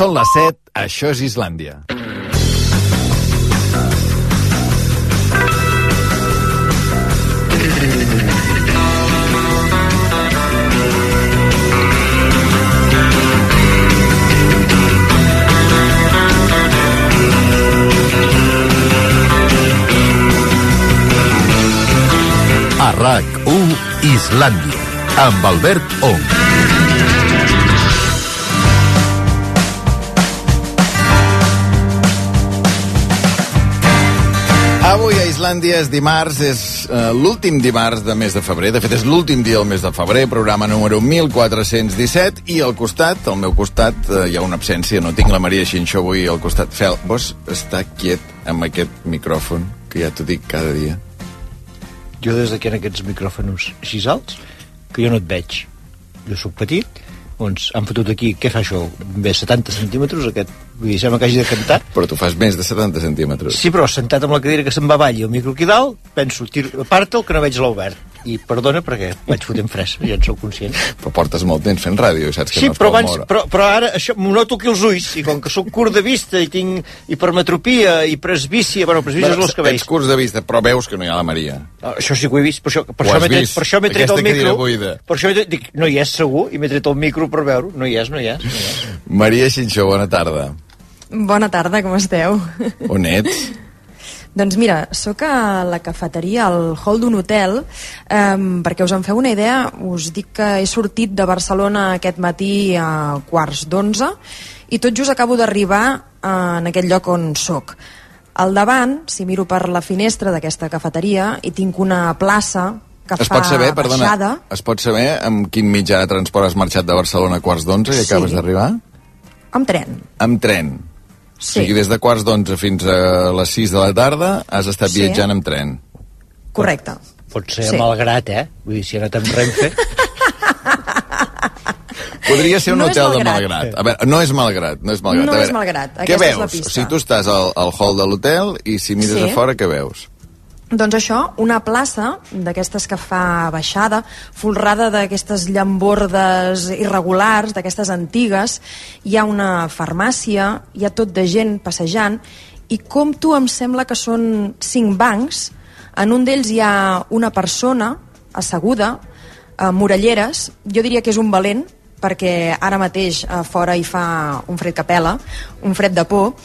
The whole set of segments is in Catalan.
Són les 7, això és Islàndia. A RAC1 Islàndia, amb Albert Ong. Avui a Islàndia és dimarts, és uh, l'últim dimarts de mes de febrer. De fet, és l'últim dia del mes de febrer, programa número 1417, i al costat, al meu costat, uh, hi ha una absència. No tinc la Maria Xinxó avui al costat. Fel, vols estar quiet amb aquest micròfon, que ja t'ho dic cada dia? Jo des d'aquí en aquests micròfons així alts, que jo no et veig. Jo sóc petit, doncs han fotut aquí, què fa això? Bé, 70 centímetres, aquest, vull dir, sembla que hagi de cantar. Però tu fas més de 70 centímetres. Sí, però sentat amb la cadira que se'n va avall i el micro aquí dalt, penso, tiro, aparta'l que no veig l'Albert. I perdona perquè vaig fotent fres, ja en sóc conscient. Però portes molt temps fent ràdio i saps que Sí, no es però, abans, moure. però, però ara això, m'ho noto aquí els ulls, i com que sóc curt de vista i tinc hipermetropia i presbícia, bueno, presbícia és els cabells. Ets curts de vista, però veus que no hi ha la Maria. Ah, Això sí que ho he vist, per això, per Ho això m'he tret, per això m'he tret el micro. buida. Per això tret, dic, no hi és segur, i m'he tret el micro per veure. No hi és, no hi és. No hi és. Maria Xinxó, bona tarda. Bona tarda, com esteu? On ets? Doncs mira, sóc a la cafeteria, al hall d'un hotel, eh, perquè us en feu una idea, us dic que he sortit de Barcelona aquest matí a quarts d'onze i tot just acabo d'arribar eh, en aquest lloc on sóc. Al davant, si miro per la finestra d'aquesta cafeteria, hi tinc una plaça que Es fa pot saber, perdona, baixada. es pot saber amb quin mitjà de transport has marxat de Barcelona a quarts d'onze i Sí. acabes d'arribar? Amb tren. Amb tren. O Sí, sigui, des de quarts d'onze fins a les 6 de la tarda has estat Sí. viatjant amb tren. correcte. Pot ser Sí. malgrat, eh? Vull dir, si ha anat amb Renfe... Podria ser un No és hotel de Malgrat. Malgrat. A veure, no és Malgrat, no és Malgrat. No a és veure, Malgrat, Què aquesta és veus? la pista. O sigui, tu estàs al, al hall de l'hotel i si mires Sí. a fora, què veus? Doncs això, una plaça d'aquestes que fa baixada, folrada d'aquestes llambordes irregulars, d'aquestes antigues, hi ha una farmàcia, hi ha tot de gent passejant, i com tu em sembla que són cinc bancs, en un d'ells hi ha una persona asseguda, amb orelleres, jo diria que és un valent, perquè ara mateix a fora hi fa un fred que pela, un fred de por,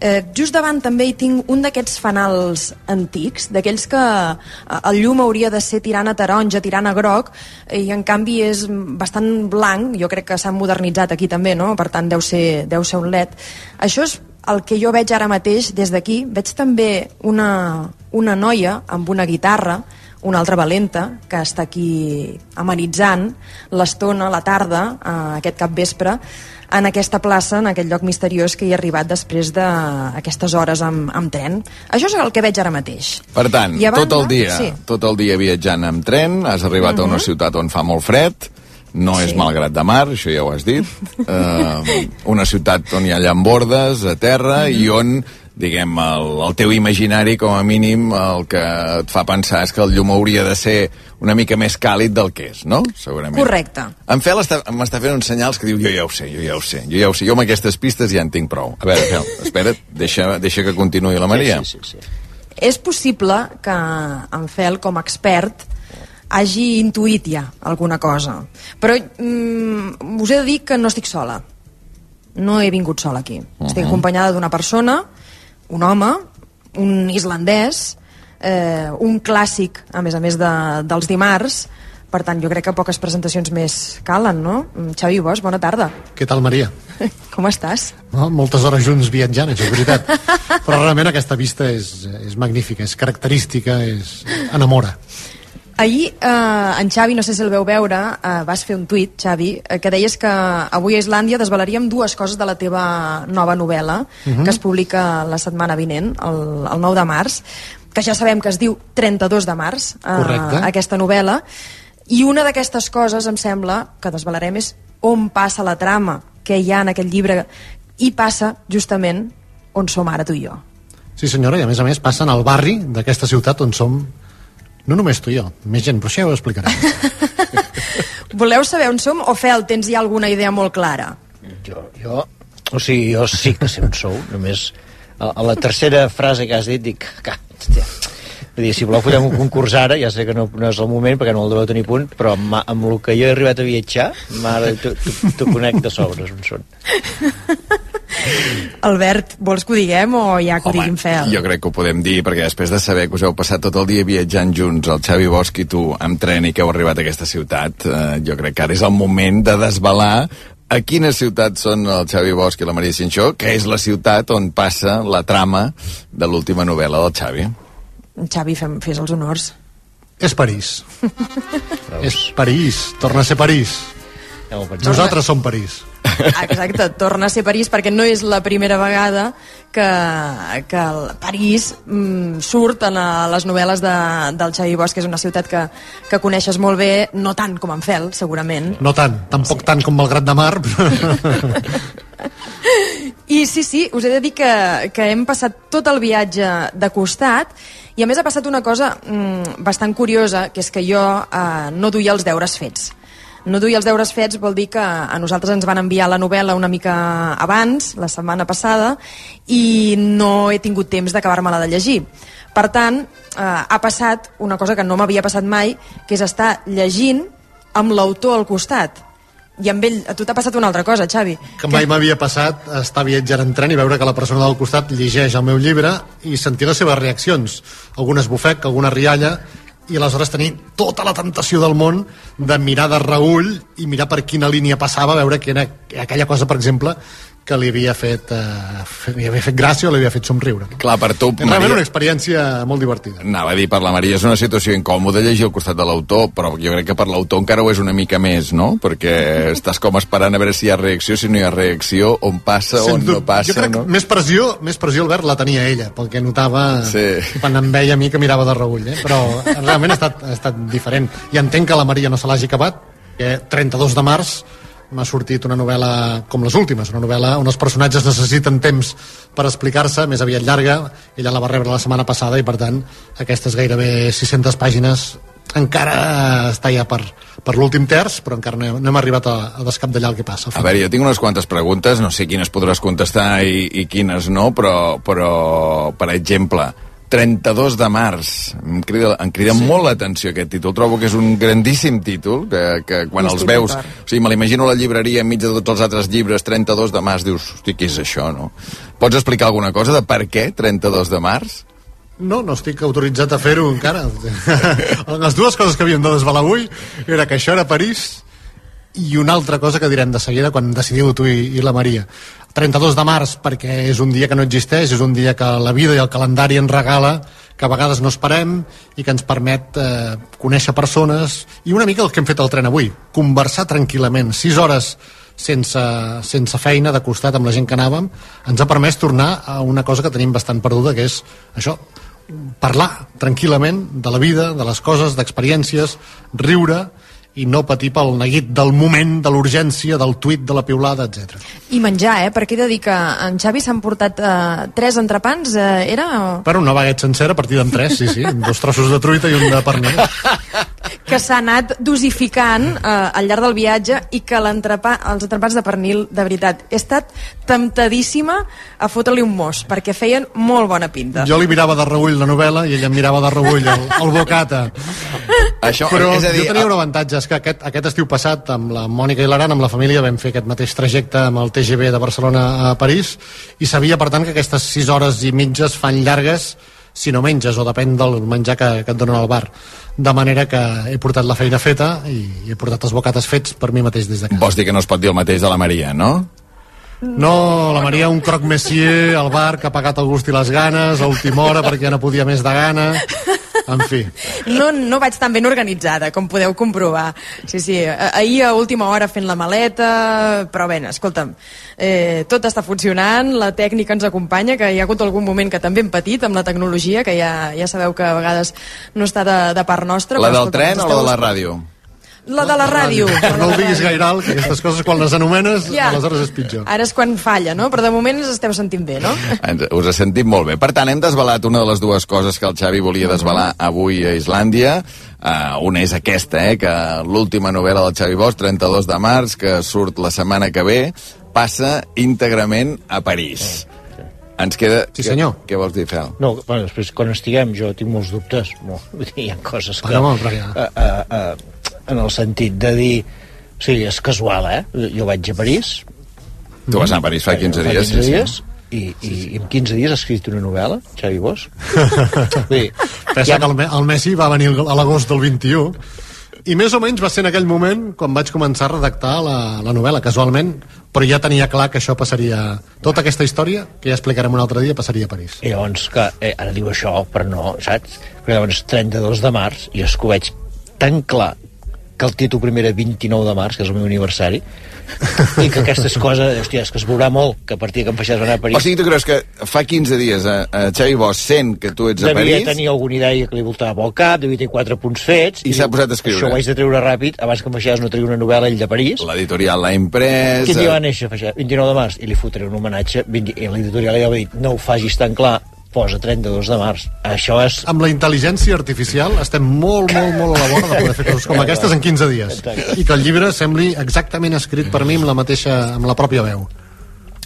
Eh, just davant també hi tinc un d'aquests fanals antics, d'aquells que eh, el llum hauria de ser tirant a taronja, tirant a groc, i en canvi és bastant blanc, jo crec que s'han modernitzat aquí també, no? per tant deu ser, deu ser un led. Això és el que jo veig ara mateix des d'aquí. Veig també una, una noia amb una guitarra, una altra valenta, que està aquí amenitzant l'estona, la tarda, eh, aquest cap vespre, en aquesta plaça, en aquest lloc misteriós que hi he arribat després d'aquestes hores amb, amb tren. Això és el que veig ara mateix. Per tant, I a tot el banda- dia, sí. tot el dia viatjant amb tren, has arribat a una ciutat on fa molt fred, no és Sí. Malgrat de Mar, això ja ho has dit, uh, una ciutat on hi ha llambordes a terra i on diguem, el, el teu imaginari, com a mínim, el que et fa pensar és que el llum hauria de ser una mica més càlid del que és, no? Segurament. Correcte. En Fel està- m'està fent uns senyals que diu jo ja ho sé, jo ja ho sé, jo ja ho sé. Jo amb aquestes pistes ja en tinc prou. A veure, Fel, espera't, deixa, deixa que continuï la Maria. Sí, sí, sí. És possible que en Fel, com a expert, hagi intuït ja alguna cosa. Però mm, us he de dir que no estic sola. No he vingut sola aquí. Uh -huh. Estic acompanyada d'una persona, un home, un islandès, eh, un clàssic, a més a més de, dels dimarts, per tant, jo crec que poques presentacions més calen, no? Mm, Xavi Bosch, bona tarda. Què tal, Maria? Com estàs? No? Moltes hores junts viatjant, això és veritat. Però realment aquesta vista és, és magnífica, és característica, és... enamora. Ahir, eh, en Xavi, no sé si el veu veure, eh, vas fer un tuit, Xavi, eh, que deies que avui a Islàndia desvelaríem dues coses de la teva nova novel·la, uh -huh. que es publica la setmana vinent, el, el 9 de març, que ja sabem que es diu 32 de març, Correcte. eh, aquesta novel·la, i una d'aquestes coses, em sembla, que desvelarem és on passa la trama que hi ha en aquest llibre, i passa justament on som ara tu i jo. Sí, senyora, i a més a més passen al barri d'aquesta ciutat on som no només tu i jo, més gent, però això ja ho explicarem. Voleu saber on som o Fel, tens ja alguna idea molt clara? Jo, jo O sigui, jo sí que sé on sou, només a, a la tercera frase que has dit dic, que, hòstia, Vull dir, si voleu podem un concurs ara, ja sé que no, no és el moment perquè no el deveu tenir punt, però amb, amb el que jo he arribat a viatjar, mare, t'ho conec de sobres on són. Albert, vols que ho diguem o ja que ho diguin fel? jo crec que ho podem dir, perquè després de saber que us heu passat tot el dia viatjant junts, el Xavi Bosch i tu, amb tren i que heu arribat a aquesta ciutat, eh, jo crec que ara és el moment de desvelar a quina ciutat són el Xavi Bosch i la Maria Cinxó, que és la ciutat on passa la trama de l'última novel·la del Xavi. Xavi, fem, fes els honors. És París. és París. Torna a ser París. Nosaltres som París. Exacte, torna a ser París perquè no és la primera vegada que, que el París mm, surt en a les novel·les de, del Xavi Bosch, que és una ciutat que, que coneixes molt bé, no tant com en Fel, segurament. No tant, tampoc sí. tant com Malgrat de Mar. I sí, sí, us he de dir que, que hem passat tot el viatge de costat i a més ha passat una cosa mm, bastant curiosa, que és que jo eh, no duia els deures fets. No duia els deures fets vol dir que a nosaltres ens van enviar la novel·la una mica abans, la setmana passada, i no he tingut temps d'acabar-me-la de llegir. Per tant, eh, ha passat una cosa que no m'havia passat mai, que és estar llegint amb l'autor al costat i amb ell, a tu t'ha passat una altra cosa, Xavi. Que mai m'havia passat estar viatjant en tren i veure que la persona del costat llegeix el meu llibre i sentir les seves reaccions. Algunes bufec, alguna rialla, i aleshores tenir tota la tentació del món de mirar de reull i mirar per quina línia passava, veure que era aquella cosa, per exemple, que li havia fet, eh, li havia fet gràcia o li havia fet somriure. Clar, per tu, realment una experiència molt divertida. Anava a dir, per la Maria és una situació incòmoda llegir al costat de l'autor, però jo crec que per l'autor encara ho és una mica més, no? Perquè estàs com esperant a veure si hi ha reacció, si no hi ha reacció, on passa, on no passa, jo crec no? que més pressió, més pressió, Albert, la tenia ella, pel que notava Sí. quan em veia a mi que mirava de reull, eh? però realment ha estat, ha estat diferent. I entenc que la Maria no se l'hagi acabat, que 32 de març m'ha sortit una novel·la com les últimes, una novel·la on els personatges necessiten temps per explicar-se, més aviat llarga, ella la va rebre la setmana passada i per tant aquestes gairebé 600 pàgines encara està ja per, per l'últim terç, però encara no hem, no hem arribat a, a descapdallar el que passa. A veure, jo tinc unes quantes preguntes, no sé quines podràs contestar i, i quines no, però, però per exemple, 32 de març. Em crida, em crida sí. molt l'atenció aquest títol. Trobo que és un grandíssim títol, que, que quan No els estic veus... O sigui, me l'imagino a la llibreria enmig de tots els altres llibres, 32 de març, dius, hosti, què és això, no? Pots explicar alguna cosa de per què 32 de març? No, no estic autoritzat a fer-ho encara. Les dues coses que havíem de desvelar avui era que això era París i una altra cosa que direm de seguida quan decidiu tu i, i la Maria. 32 de març perquè és un dia que no existeix, és un dia que la vida i el calendari ens regala, que a vegades no esperem i que ens permet eh, conèixer persones i una mica el que hem fet al tren avui, conversar tranquil·lament, 6 hores sense, sense feina de costat amb la gent que anàvem, ens ha permès tornar a una cosa que tenim bastant perduda, que és això, parlar tranquil·lament de la vida, de les coses, d'experiències, riure i no patir pel neguit del moment, de l'urgència, del tuit, de la piulada, etc. I menjar, eh? Perquè he de dir que en Xavi s'han portat eh, tres entrepans, eh, era... Però una baguet sencera partida en tres, sí, sí, dos trossos de truita i un de pernil. que s'ha anat dosificant eh, al llarg del viatge i que l'entrepà, els entrepans de pernil, de veritat, he estat temptadíssima a fotre-li un mos, perquè feien molt bona pinta. Jo li mirava de reull la novel·la i ella em mirava de reull el, el bocata. Això, Però és a dir, jo tenia un avantatge, és que aquest, aquest estiu passat amb la Mònica i l'Aran, amb la família, vam fer aquest mateix trajecte amb el TGV de Barcelona a París i sabia, per tant, que aquestes 6 hores i mitges fan llargues si no menges, o depèn del menjar que, que et donen al bar. De manera que he portat la feina feta i he portat els bocates fets per mi mateix des de casa. Vols dir que no es pot dir el mateix de la Maria, no? No, la Maria un croc messier al bar que ha pagat el gust i les ganes a última hora perquè ja no podia més de gana en fi No, no vaig tan ben organitzada, com podeu comprovar. Sí, sí, ahir a última hora fent la maleta, però bé, escolta'm, eh, tot està funcionant, la tècnica ens acompanya, que hi ha hagut algun moment que també hem patit amb la tecnologia, que ja, ja sabeu que a vegades no està de, de part nostra. La però, del escolta'm, tren o la de la ràdio? La de la ràdio. no ho diguis gaire alt que aquestes coses quan les anomenes Ja. aleshores és pitjor Ara és quan falla, no? Però de moment ens esteu sentint bé, no? Ens, us ha sentit molt bé. Per tant, hem desvelat una de les dues coses que el Xavi volia desvelar avui a Islàndia. Uh, una és aquesta, eh, que l'última novel·la del Xavi Bosch, 32 de març, que surt la setmana que ve. passa íntegrament a París. Ens queda... Sí, senyor. Què, què vols dir, Fel? No, bueno, després, quan estiguem, jo tinc molts dubtes. Molt, dir, hi ha coses que... Bueno, molt, però ja. Uh, uh, uh, en el sentit de dir... O sigui, és casual, eh? Jo vaig a París... Tu vas anar a París fa 15 fa dies, 15 sí, dies sí. i, i, i en 15 dies has escrit una novel·la, Xavi Bosch? Vull dir, Pensa que el, el Messi va venir a l'agost del 21 i més o menys va ser en aquell moment quan vaig començar a redactar la, la novel·la, casualment, però ja tenia clar que això passaria... Tota aquesta història, que ja explicarem un altre dia, passaria a París. I llavors, que, eh, ara diu això, però no, saps? Perquè llavors 32 de març, i és que ho veig tan clar que el títol primer era 29 de març, que és el meu aniversari, i que aquestes coses, hòstia, és que es veurà molt que a partir que em faixés anar a París O sigui, tu creus que fa 15 dies a, a Xavi Bosch sent que tu ets a devia París tenir alguna idea que li voltava pel cap, devia tenir quatre punts fets... I s'ha posat a escriure. Això ho haig de treure ràpid, abans que em faixés no treure una novel·la ell de París. l'editorial l'ha imprès... Quin dia va eh, néixer, Feixet? 29 de març, i li fotré un homenatge, 20, i l'editorial li va dir, no ho facis tan clar, posa 32 de març. Això és... Amb la intel·ligència artificial estem molt, molt, molt a la vora de poder fer coses com aquestes en 15 dies. I que el llibre sembli exactament escrit per mi amb la mateixa, amb la pròpia veu.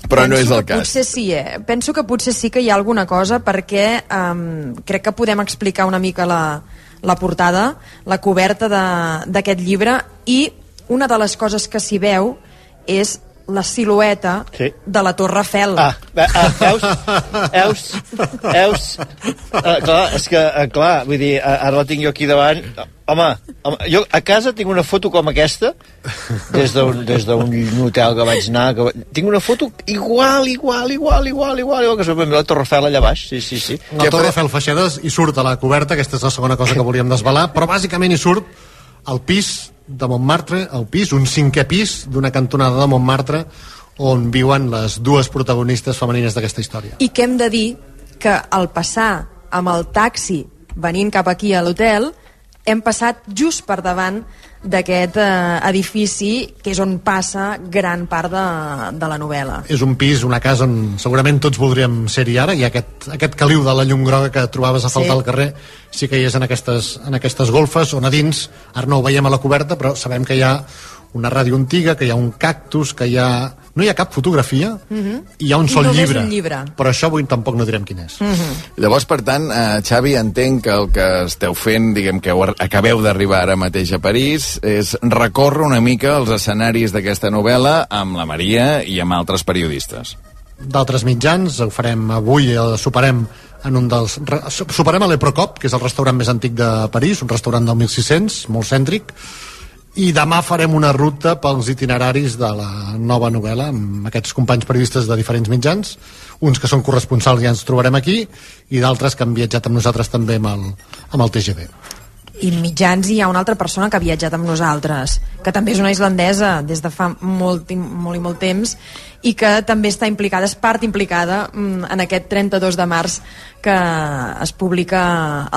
Però no Penso és el cas. Potser sí, eh? Penso que potser sí que hi ha alguna cosa perquè um, crec que podem explicar una mica la, la portada, la coberta de- d'aquest llibre i una de les coses que s'hi veu és la silueta Sí. de la Torre Eiffel. Ah, ah, ah veus? Veus? Veus? Ah, clar, és que, ah, clar, vull dir, ara la tinc jo aquí davant. Home, home, jo a casa tinc una foto com aquesta, des d'un des d'un hotel que vaig anar, que... tinc una foto igual, igual, igual, igual, igual, igual que és la Torre Eiffel allà baix, sí, sí, sí. La Torre Eiffel Feixedes hi surt a la coberta, aquesta és la segona cosa que volíem desvelar, però bàsicament hi surt el pis de Montmartre, el pis, un cinquè pis d'una cantonada de Montmartre on viuen les dues protagonistes femenines d'aquesta història. I que hem de dir que al passar amb el taxi venint cap aquí a l'hotel hem passat just per davant d'aquest eh, edifici que és on passa gran part de, de la novel·la. És un pis, una casa on segurament tots voldríem ser-hi ara, i aquest, aquest caliu de la llum groga que trobaves a faltar Sí. al carrer sí que hi és en aquestes, en aquestes golfes, on a dins, ara no ho veiem a la coberta, però sabem que hi ha una ràdio antiga, que hi ha un cactus, que hi ha... No hi ha cap fotografia, i hi ha un sol llibre. un llibre. Però això avui tampoc no direm quin és. Llavors, per tant, eh, Xavi, entenc que el que esteu fent, diguem que acabeu d'arribar ara mateix a París, és recórrer una mica els escenaris d'aquesta novel·la amb la Maria i amb altres periodistes. d'altres mitjans, ho farem avui, eh, soparem en un dels... re- Soparem a l'Eprocop, que és el restaurant més antic de París, un restaurant del 1600, molt cèntric, i demà farem una ruta pels itineraris de la nova novel·la amb aquests companys periodistes de diferents mitjans uns que són corresponsals ja ens trobarem aquí i d'altres que han viatjat amb nosaltres també amb el, amb el TGV I mitjans hi ha una altra persona que ha viatjat amb nosaltres, que també és una islandesa des de fa molt, i- molt i molt temps i que també està implicada, és part implicada mm, en aquest 32 de març que es publica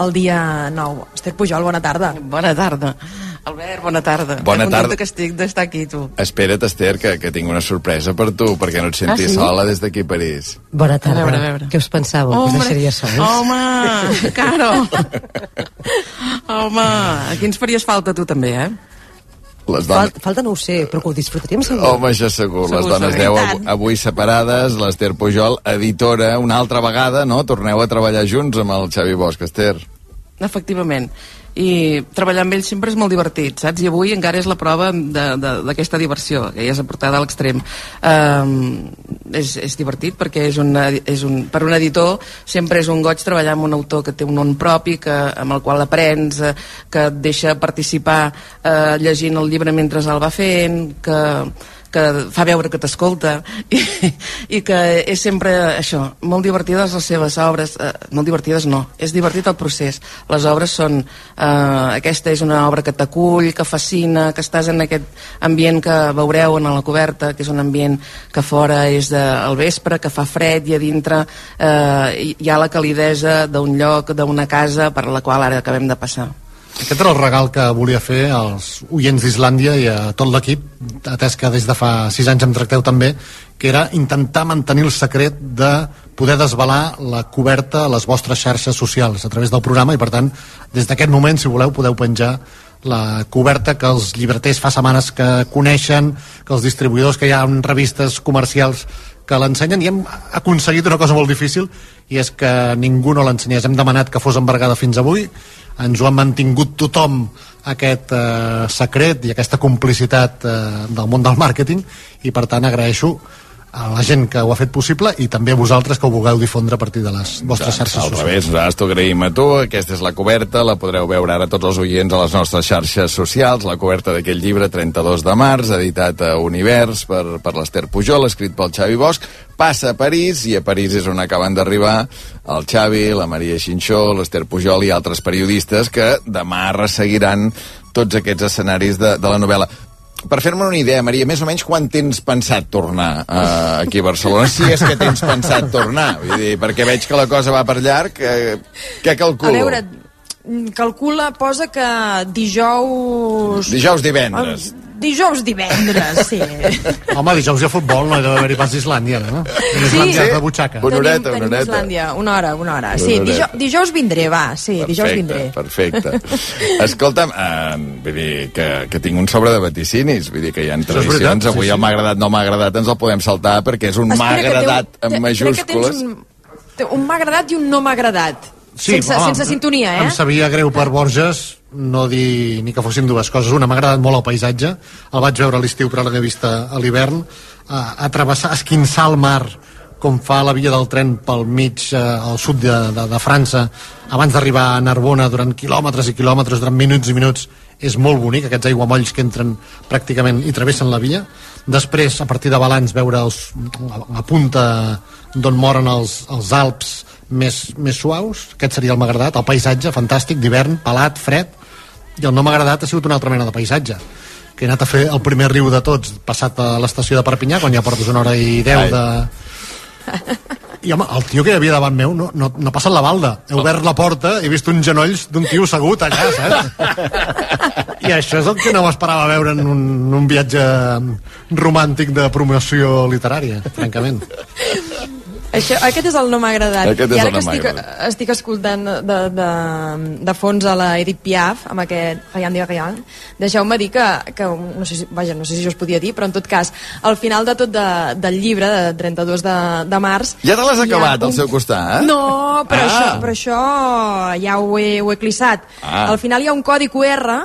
el dia 9. Esther Pujol, bona tarda. Bona tarda. Albert, bona tarda. Bona Que tarda. que estic d'estar aquí, tu. Espera't, Esther, que, que tinc una sorpresa per tu, perquè no et sentis Ah, sí? sola des d'aquí a París. Bona tarda. A veure, a veure. Què us pensàveu? Que us deixaria sols? Home, Caro! Home, aquí ens faries falta tu també, eh? Les Fal dones... falta no ho sé, però que ho disfrutaríem segur. Home, això segur. Segur, Les dones segur. deu I av tant. avui separades. L'Esther Pujol, editora, una altra vegada, no? Torneu a treballar junts amb el Xavi Bosch, Esther. Efectivament. I treballar amb ells sempre és molt divertit, saps? I avui encara és la prova d'aquesta diversió, que ja és aportada a l'extrem. Um, és, és divertit perquè és una, és un, per un editor sempre és un goig treballar amb un autor que té un nom propi, que, amb el qual aprens, eh, que et deixa participar eh, llegint el llibre mentre el va fent, que que fa veure que t'escolta i, i que és sempre això, molt divertides les seves obres eh, molt divertides no, és divertit el procés. Les obres són eh, aquesta és una obra que t'acull, que fascina que estàs en aquest ambient que veureu en la coberta, que és un ambient que fora és de, al vespre, que fa fred i a dintre eh, hi- ha la calidesa d'un lloc, d'una casa per la qual ara acabem de passar Aquest era el regal que volia fer als oients d'Islàndia i a tot l'equip, atès que des de fa sis anys em tracteu també, que era intentar mantenir el secret de poder desvelar la coberta a les vostres xarxes socials a través del programa i per tant, des d'aquest moment, si voleu, podeu penjar la coberta que els llibreters fa setmanes que coneixen, que els distribuïdors que hi ha en revistes comercials que l'ensenyen i hem aconseguit una cosa molt difícil i és que ningú no l'ensenyés. Hem demanat que fos embargada fins avui, ens ho han mantingut tothom aquest eh, secret i aquesta complicitat eh, del món del màrqueting i per tant agraeixo a la gent que ho ha fet possible i també a vosaltres que ho vulgueu difondre a partir de les vostres xarxes Al socials. revés, nosaltres t'ho agraïm a tu. Aquesta és la coberta, la podreu veure ara tots els oients a les nostres xarxes socials, la coberta d'aquest llibre 32 de març, editat a Univers per, per l'Ester Pujol, escrit pel Xavi Bosch. Passa a París, i a París és on acaben d'arribar el Xavi, la Maria Xinxó, l'Ester Pujol i altres periodistes que demà resseguiran tots aquests escenaris de, de la novel·la per fer-me una idea, Maria, més o menys quan tens pensat tornar uh, aquí a Barcelona? Si és que tens pensat tornar, vull dir, perquè veig que la cosa va per llarg, eh, què calculo? A veure, calcula, posa que dijous... Dijous, divendres. Dijous, divendres, sí. Home, dijous hi ha futbol, no hi deu haver-hi pas d'Islàndia, no? En Islàndia Sí. de butxaca. Una horeta, tenim, una tenim horeta. Islàndia, una hora, una hora. Una Sí, dijous, dijous vindré, va, sí, dijous vindré. Perfecte. Escolta'm, eh, vull dir que, que tinc un sobre de vaticinis, vull dir que hi ha tradicions, veritat, sí, avui sí. m'ha agradat, no m'ha agradat, ens el podem saltar perquè és un m'ha agradat un- tens majúscules. Un, un m'ha agradat i un no m'ha agradat. sense, home, sense sintonia, eh? Em sabia greu per Borges no dir ni que fossin dues coses. Una, m'ha agradat molt el paisatge, el vaig veure a l'estiu però l'he vist a, l'hivern, a, a travessar, a esquinçar el mar com fa la via del tren pel mig, eh, al sud de, de, de França, abans d'arribar a Narbona durant quilòmetres i quilòmetres, durant minuts i minuts, és molt bonic, aquests aiguamolls que entren pràcticament i travessen la via. Després, a partir de Balans, veure els, la, punta d'on moren els, els Alps més, més suaus, aquest seria el m'ha agradat, el paisatge, fantàstic, d'hivern, pelat, fred, i el no m'ha agradat ha sigut una altra mena de paisatge que he anat a fer el primer riu de tots passat a l'estació de Perpinyà quan ja portes una hora i deu Ai. de... I home, el tio que hi havia davant meu no, no, no ha passat la balda. He obert la porta i he vist uns genolls d'un tio assegut allà, saps? I això és el que no m'esperava veure en un, un viatge romàntic de promoció literària, francament. Això, aquest és el no m'ha agradat. Aquest I ara no que estic, estic escoltant de, de, de fons a la Edith Piaf, amb aquest Rien de Rien, deixeu-me dir que, que no, sé si, vaja, no sé si jo us podia dir, però en tot cas, al final de tot de, del llibre, de 32 de, de març... Ja te l'has acabat, al seu costat? No, però, Ah. això, però això ja ho he, ho he clissat. Ah. Al final hi ha un codi QR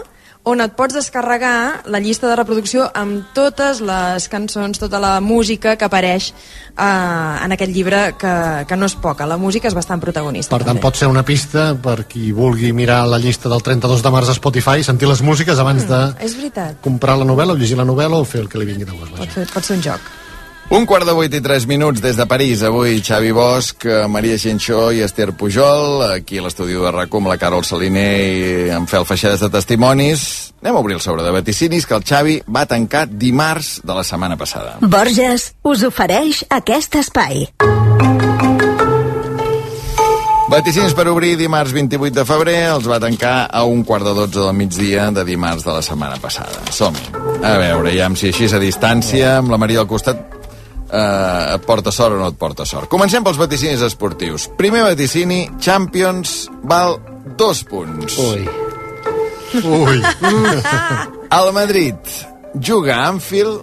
on et pots descarregar la llista de reproducció amb totes les cançons, tota la música que apareix eh, en aquest llibre, que, que no és poca. La música és bastant protagonista. Per tant, també. pot ser una pista per qui vulgui mirar la llista del 32 de març a Spotify, sentir les músiques abans de És veritat, comprar la novel·la o llegir la novel·la o fer el que li vingui de gust. pot, fer, pot ser un joc. Un quart de vuit i tres minuts des de París. Avui Xavi Bosch, eh, Maria Xinxó i Esther Pujol. Aquí a l'estudi de amb la Carol Saliner i en Fel Feixedes de Testimonis. Anem a obrir el sobre de vaticinis que el Xavi va tancar dimarts de la setmana passada. Borges us ofereix aquest espai. Vaticins per obrir dimarts 28 de febrer els va tancar a un quart de 12 del migdia de dimarts de la setmana passada. som -hi. A veure, ja si així a distància, amb la Maria al costat, eh, et porta sort o no et porta sort. Comencem pels vaticinis esportius. Primer vaticini, Champions, val dos punts. Ui. Ui, El Madrid juga a Anfield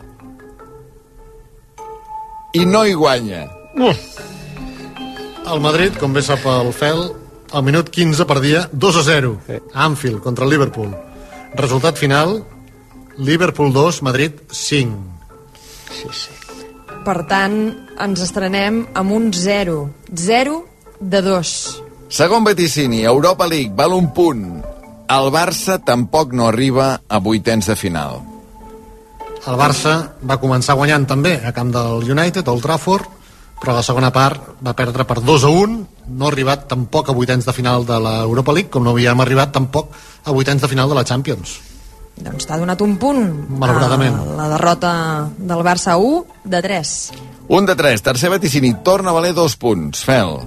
i no hi guanya. el Madrid, com bé sap el Fel, al minut 15 perdia 2 a 0 a Anfield contra el Liverpool. Resultat final, Liverpool 2, Madrid 5. Sí, sí. Per tant, ens estrenem amb un 0. 0 de 2. Segon vaticini, Europa League, val un punt. El Barça tampoc no arriba a vuitens de final. El Barça va començar guanyant també a camp del United, Old Trafford, però a la segona part va perdre per 2 a 1, no ha arribat tampoc a vuitens de final de l'Europa League, com no havíem arribat tampoc a vuitens de final de la Champions. Doncs t'ha donat un punt. Malauradament. a La derrota del Barça 1 de 3. Un de tres, tercer vaticini, torna a valer dos punts. Fel,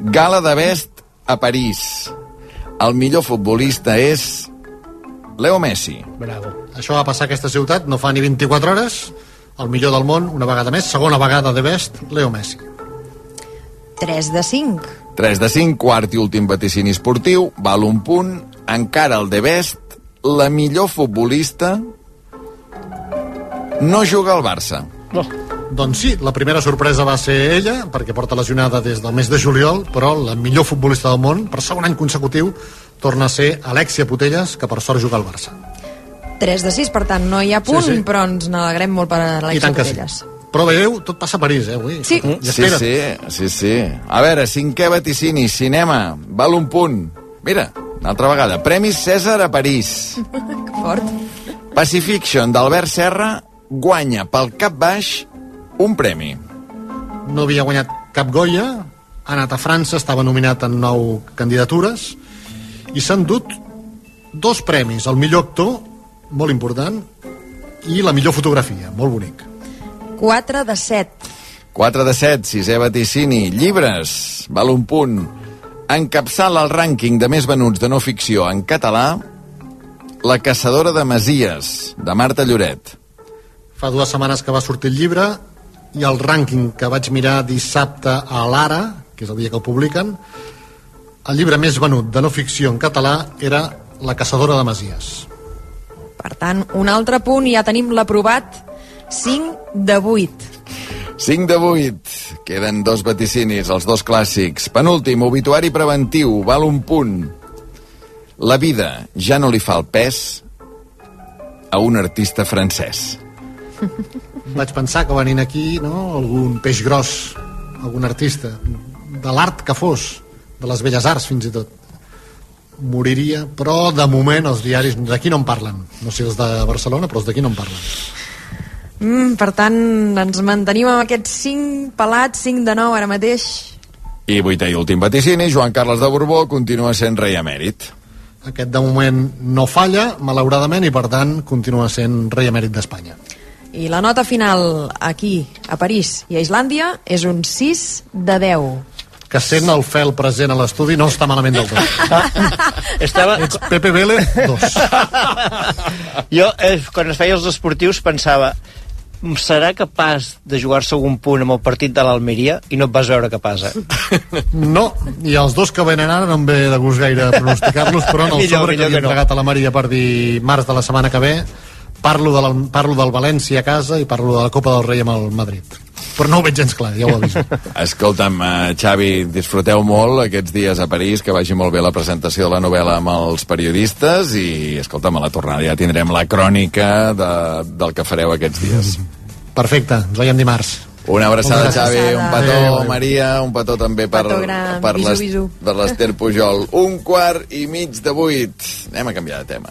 gala de best a París. El millor futbolista és Leo Messi. Bravo. Això va passar a aquesta ciutat, no fa ni 24 hores, el millor del món, una vegada més, segona vegada de best, Leo Messi. 3 de 5. 3 de 5, quart i últim vaticini esportiu, val un punt, encara el de best, la millor futbolista no juga al Barça. Doncs sí, la primera sorpresa va ser ella, perquè porta lesionada des del mes de juliol, però la millor futbolista del món, per segon any consecutiu, torna a ser Alexia Putelles, que per sort juga al Barça. 3 de 6, per tant, no hi ha punt, Sí, sí. però ens n'alegrem molt per Alexia que sí. Putelles. Però veieu, tot passa a París, eh, avui. Sí. Sí, sí, sí, sí. A veure, cinquè vaticini, cinema, val un punt. Mira, una altra vegada, Premis Cèsar a París. Que fort. Pacifiction d'Albert Serra guanya pel cap baix un premi. no havia guanyat cap Goya, ha anat a França, estava nominat en nou candidatures, i s'han dut dos premis, el millor actor, molt important, i la millor fotografia, molt bonic. 4 de 7. 4 de 7, sisè vaticini. Llibres, val un punt. Encapçala el rànquing de més venuts de no ficció en català La caçadora de Masies, de Marta Lloret. Fa dues setmanes que va sortir el llibre, i el rànquing que vaig mirar dissabte a l'Ara, que és el dia que el publiquen, el llibre més venut de no ficció en català era La caçadora de Masies. Per tant, un altre punt i ja tenim l'aprovat 5 de 8. 5 de 8. Queden dos vaticinis, els dos clàssics. Penúltim, obituari preventiu, val un punt. La vida ja no li fa el pes a un artista francès. Vaig pensar que venint aquí, no?, algun peix gros, algun artista, de l'art que fos, de les belles arts fins i tot, moriria, però de moment els diaris d'aquí no en parlen. No sé els de Barcelona, però els d'aquí no en parlen. Mm, per tant, ens mantenim amb aquests 5 pelats, 5 de 9 ara mateix. I vuitè i últim vaticini, Joan Carles de Borbó continua sent rei emèrit. Aquest de moment no falla, malauradament, i per tant continua sent rei emèrit d'Espanya. I la nota final aquí, a París i a Islàndia, és un 6 de 10. Que sent el fel present a l'estudi no està malament del tot. Estava... Ets Pepe Vélez, dos. Jo, eh, quan es feia els esportius, pensava serà capaç de jugar-se algun punt amb el partit de l'Almeria i no et vas veure capaç, eh? No, i els dos que venen ara no em ve de gust gaire pronosticar-los, però en el Millor, sobre millor que no. entregat a la Maria per dir març de la setmana que ve, parlo, de la, parlo del València a casa i parlo de la Copa del Rei amb el Madrid. Però no ho veig gens clar, ja ho aviso. Escolta'm, eh, Xavi, disfruteu molt aquests dies a París, que vagi molt bé la presentació de la novel·la amb els periodistes i, escolta'm, a la tornada ja tindrem la crònica de, del que fareu aquests dies. Perfecte, ens veiem dimarts. Una abraçada, Una Xavi, abraçada. un petó, Adéu, adéu. Maria, un petó també per, gran. per Bisu, l'Es- bisu. per l'Ester Pujol. Un quart i mig de vuit. Anem a canviar de tema.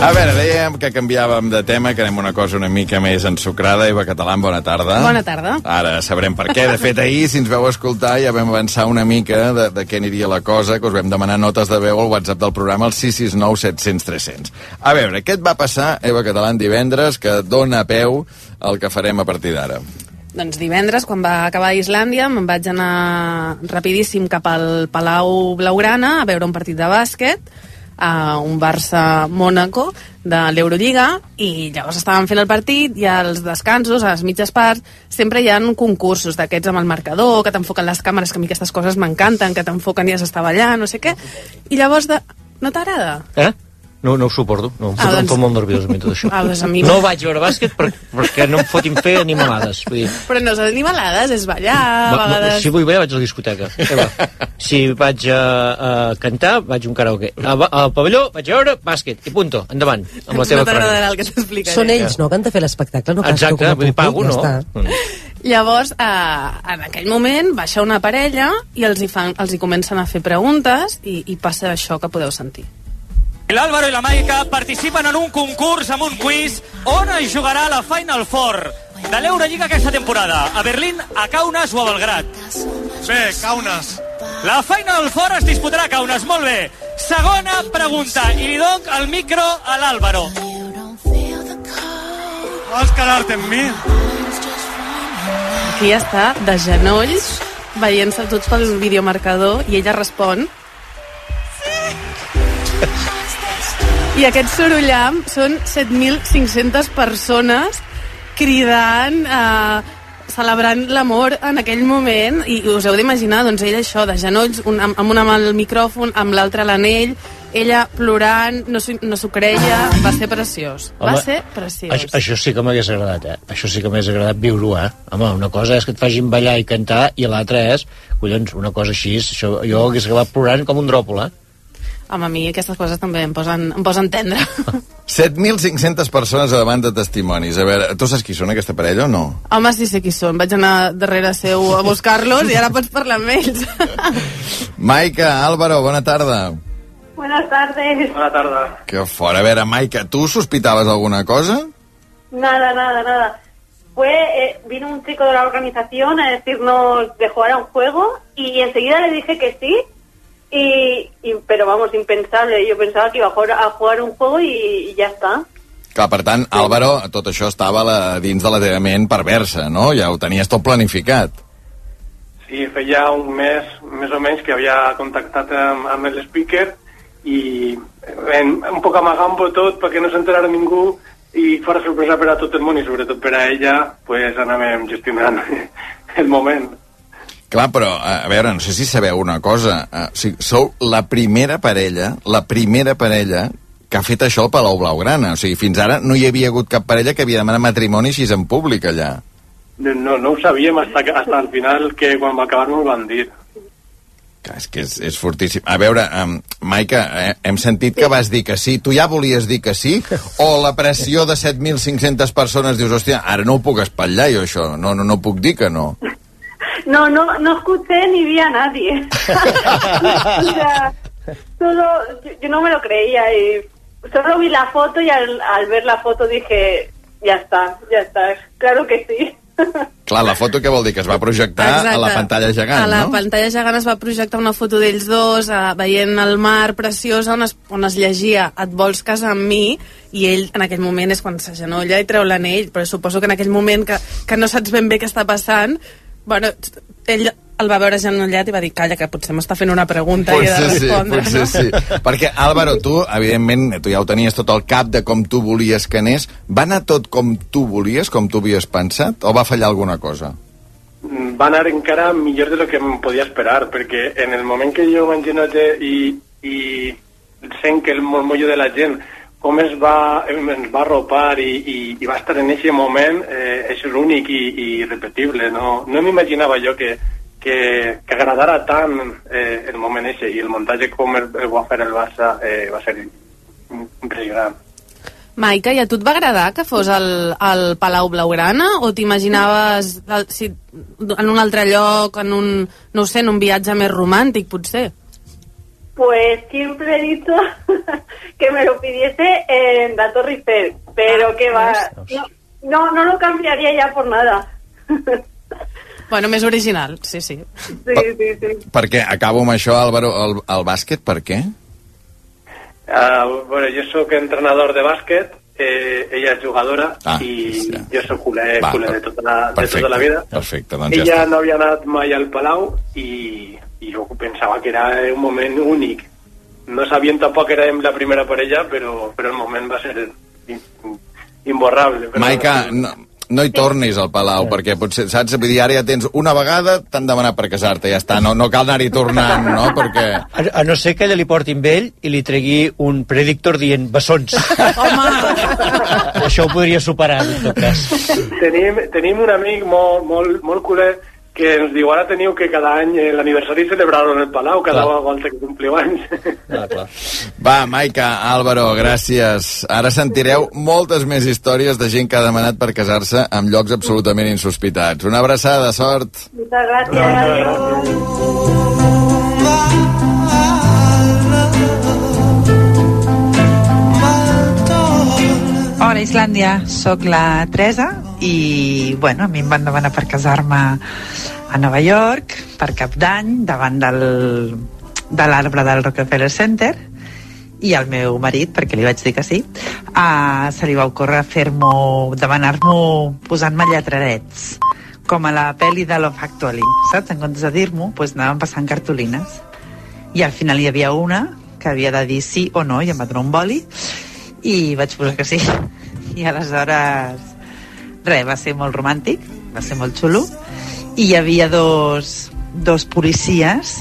A veure, dèiem que canviàvem de tema, que anem una cosa una mica més ensucrada. Eva Catalán, bona tarda. Bona tarda. Ara sabrem per què. De fet, ahir, si ens veu escoltar, ja vam avançar una mica de, de què aniria la cosa, que us vam demanar notes de veu al WhatsApp del programa, al 669 700 300. A veure, què et va passar, Eva Catalán, divendres, que dona peu al que farem a partir d'ara? Doncs divendres, quan va acabar Islàndia, me'n vaig anar rapidíssim cap al Palau Blaugrana a veure un partit de bàsquet a un Barça-Mónaco de l'Eurolliga i llavors estàvem fent el partit i als descansos, a les mitges parts sempre hi ha concursos d'aquests amb el marcador que t'enfoquen les càmeres, que a mi aquestes coses m'encanten que t'enfoquen i has d'estar ballant, no sé què i llavors de... no t'agrada? Eh? No, no ho suporto. No, em, Ah, fot, em doncs- fa molt nerviós a mi tot això. Ah, doncs a mi- No vaig veure bàsquet per, perquè no em fotin fer animalades. Vull dir, Però no és animalades, és ballar, a va, va, vegades... si vull ballar vaig a la discoteca. Eva. Si vaig a, a cantar, vaig a un karaoke. A, al pavelló vaig a veure bàsquet. I punto, endavant, amb la no teva t'agradarà crònica. el que t'explicaré. Són ells, no?, que han de fer l'espectacle, no tu Exacte, com a vull dir, públic, pago, ja no? està. Mm. Llavors, eh, en aquell moment, baixa una parella i els hi, fan, els hi comencen a fer preguntes i, i passa això que podeu sentir. L'Àlvaro i la Maica participen en un concurs amb un quiz on es jugarà la Final Four de l'Eurolliga aquesta temporada. A Berlín, a Kaunas o a Belgrat. Bé, Kaunas. La Final Four es disputarà a Kaunas, molt bé. Segona pregunta, i li doc el micro a l'Àlvaro. Vols quedar-te amb mi? Aquí està, de genolls, veient-se tot pel videomarcador, i ella respon... I aquest sorollam són 7.500 persones cridant, eh, celebrant l'amor en aquell moment i us heu d'imaginar, doncs ella això, de genolls, un, amb, amb una mà al micròfon, amb l'altra l'anell, ella plorant, no no s'ho creia, va ser preciós. va Home, ser preciós. Això, això sí que m'hagués agradat, eh? Això sí que m'hagués agradat viure-ho, eh? Home, una cosa és que et facin ballar i cantar i l'altra és, collons, una cosa així, això, jo hagués acabat plorant com un dròpol, eh? Home, a mi aquestes coses també em posen, em posen tendre. 7.500 persones a davant de testimonis. A veure, tu saps qui són aquesta parella o no? Home, sí sé qui són. Vaig anar darrere seu a buscar-los i ara pots parlar amb ells. Maica, Álvaro, bona tarda. Buenas tardes. Bona tarda. Que fora. A veure, Maica, tu sospitaves alguna cosa? Nada, nada, nada. Fue, eh, vino un chico de la organización a decirnos de jugar a un juego y enseguida le dije que sí. Y, y- pero vamos, impensable. Yo pensaba que iba a jugar a, jugar un juego y, y ya está. Clar, per tant, Álvaro, tot això estava la, dins de la teva ment perversa, no? Ja ho tenies tot planificat. Sí, feia un mes, més o menys, que havia contactat amb, amb el speaker i en, un poc amagant-ho tot perquè no s'enterara ningú i fora sorpresa per a tot el món i sobretot per a ella, pues anàvem gestionant el moment. Clar, però, a veure, no sé si sabeu una cosa. eh, O sigui, sou la primera parella, la primera parella que ha fet això al Palau Blaugrana. O sigui, fins ara no hi havia hagut cap parella que havia demanat matrimoni així en públic allà. No, no ho sabíem hasta, hasta al final que quan va acabar m'ho van dir. Clar, és que és, és fortíssim. A veure, um, Maica, eh, hem sentit que vas dir que sí. Tu ja volies dir que sí? O la pressió de 7.500 persones dius, hòstia, ara no ho puc espatllar jo, això. No, no, no puc dir que no. No, no, no escuché ni vi a nadie. o sea, solo, yo, yo no me lo creía y solo vi la foto y al, al ver la foto dije, ya está, ya está, claro que sí. Clar, la foto què vol dir? Que es va projectar a la pantalla gegant, A la no? pantalla gegant es va projectar una foto d'ells dos, eh, veient el mar preciós on es, on es llegia et vols casar amb mi, i ell en aquell moment és quan s'agenolla i treu l'anell, però suposo que en aquell moment que, que no saps ben bé què està passant, bueno, ell el va veure agenollat i va dir, calla, que potser m'està fent una pregunta i he de Potser sí, respondre. potser sí. Perquè, Álvaro, tu, evidentment, tu ja ho tenies tot al cap de com tu volies que anés. Va anar tot com tu volies, com tu havies pensat, o va fallar alguna cosa? Va anar encara millor de lo que em podia esperar, perquè en el moment que jo m'engenolle i, i sent que el murmullo de la gent com es va, ens va arropar i, i, i va estar en aquest moment eh, és únic i, i irrepetible. No, no m'imaginava jo que, que, que agradara tant eh, el moment ese i el muntatge com el, el va fer el Barça eh, va ser impressionant. Maica, i a tu et va agradar que fos al, al Palau Blaugrana o t'imaginaves el- si, en un altre lloc, en un, no sé, en un viatge més romàntic, potser? Pues siempre he dicho que me lo pidiese en la Torre Eiffel, pero que va, no, no, no lo cambiaría ya por nada. Bueno, més original, sí, sí. Sí, sí, sí. Perquè, acabo amb això, Álvaro, el, el bàsquet, per què? Uh, bueno, jo sóc entrenador de bàsquet, eh, ella és jugadora Ah, i jo sóc culer, Va, culer de, tota la, de Perfecte, tota la vida. perfecte, doncs ja ella està. no havia anat mai al Palau i, i jo pensava que era un moment únic. No sabien tampoc que érem la primera parella, però, però el moment va ser imborrable. Però, Maica, no, no hi tornis al Palau, perquè potser, saps, vull dir, ara ja tens una vegada, t'han demanat per casar-te, ja està, no, no cal anar-hi tornant, no?, perquè... A, a no ser que ella li porti amb ell i li tregui un predictor dient bessons. Això ho podria superar, en tot cas. Tenim, tenim un amic molt, molt, molt culer que ens diu ara teniu que cada any eh, l'aniversari celebrar-lo en el Palau, cada Clar. volta que compliu anys. Ah, clar. Va, Maica, Álvaro, gràcies. Ara sentireu moltes més històries de gent que ha demanat per casar-se en llocs absolutament insospitats. Una abraçada, sort. Muchas gracias. adiós. Hola, Islàndia. Soc la Teresa i, bueno, a mi em van demanar per casar-me a Nova York per cap d'any davant del, de l'arbre del Rockefeller Center i el meu marit, perquè li vaig dir que sí, uh, se li va ocórrer fer-m'ho, demanar-m'ho posant-me lletradets, com a la pel·li de Love Actually, saps? En comptes de dir-m'ho, doncs anàvem passant cartolines. I al final hi havia una que havia de dir sí o no, i em va donar un boli, i vaig posar que sí. I aleshores, res, va ser molt romàntic, va ser molt xulo, i hi havia dos, dos policies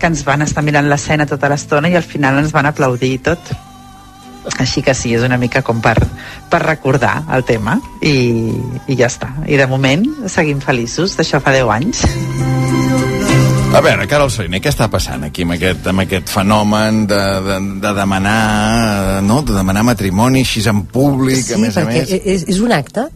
que ens van estar mirant l'escena tota l'estona i al final ens van aplaudir i tot. Així que sí, és una mica com per, per recordar el tema i, i ja està. I de moment seguim feliços, d'això fa 10 anys. A veure, Carol Saliner, què està passant aquí amb aquest, amb aquest fenomen de, de, de demanar no? de demanar matrimoni així en públic, sí, a més a més? és, és un acte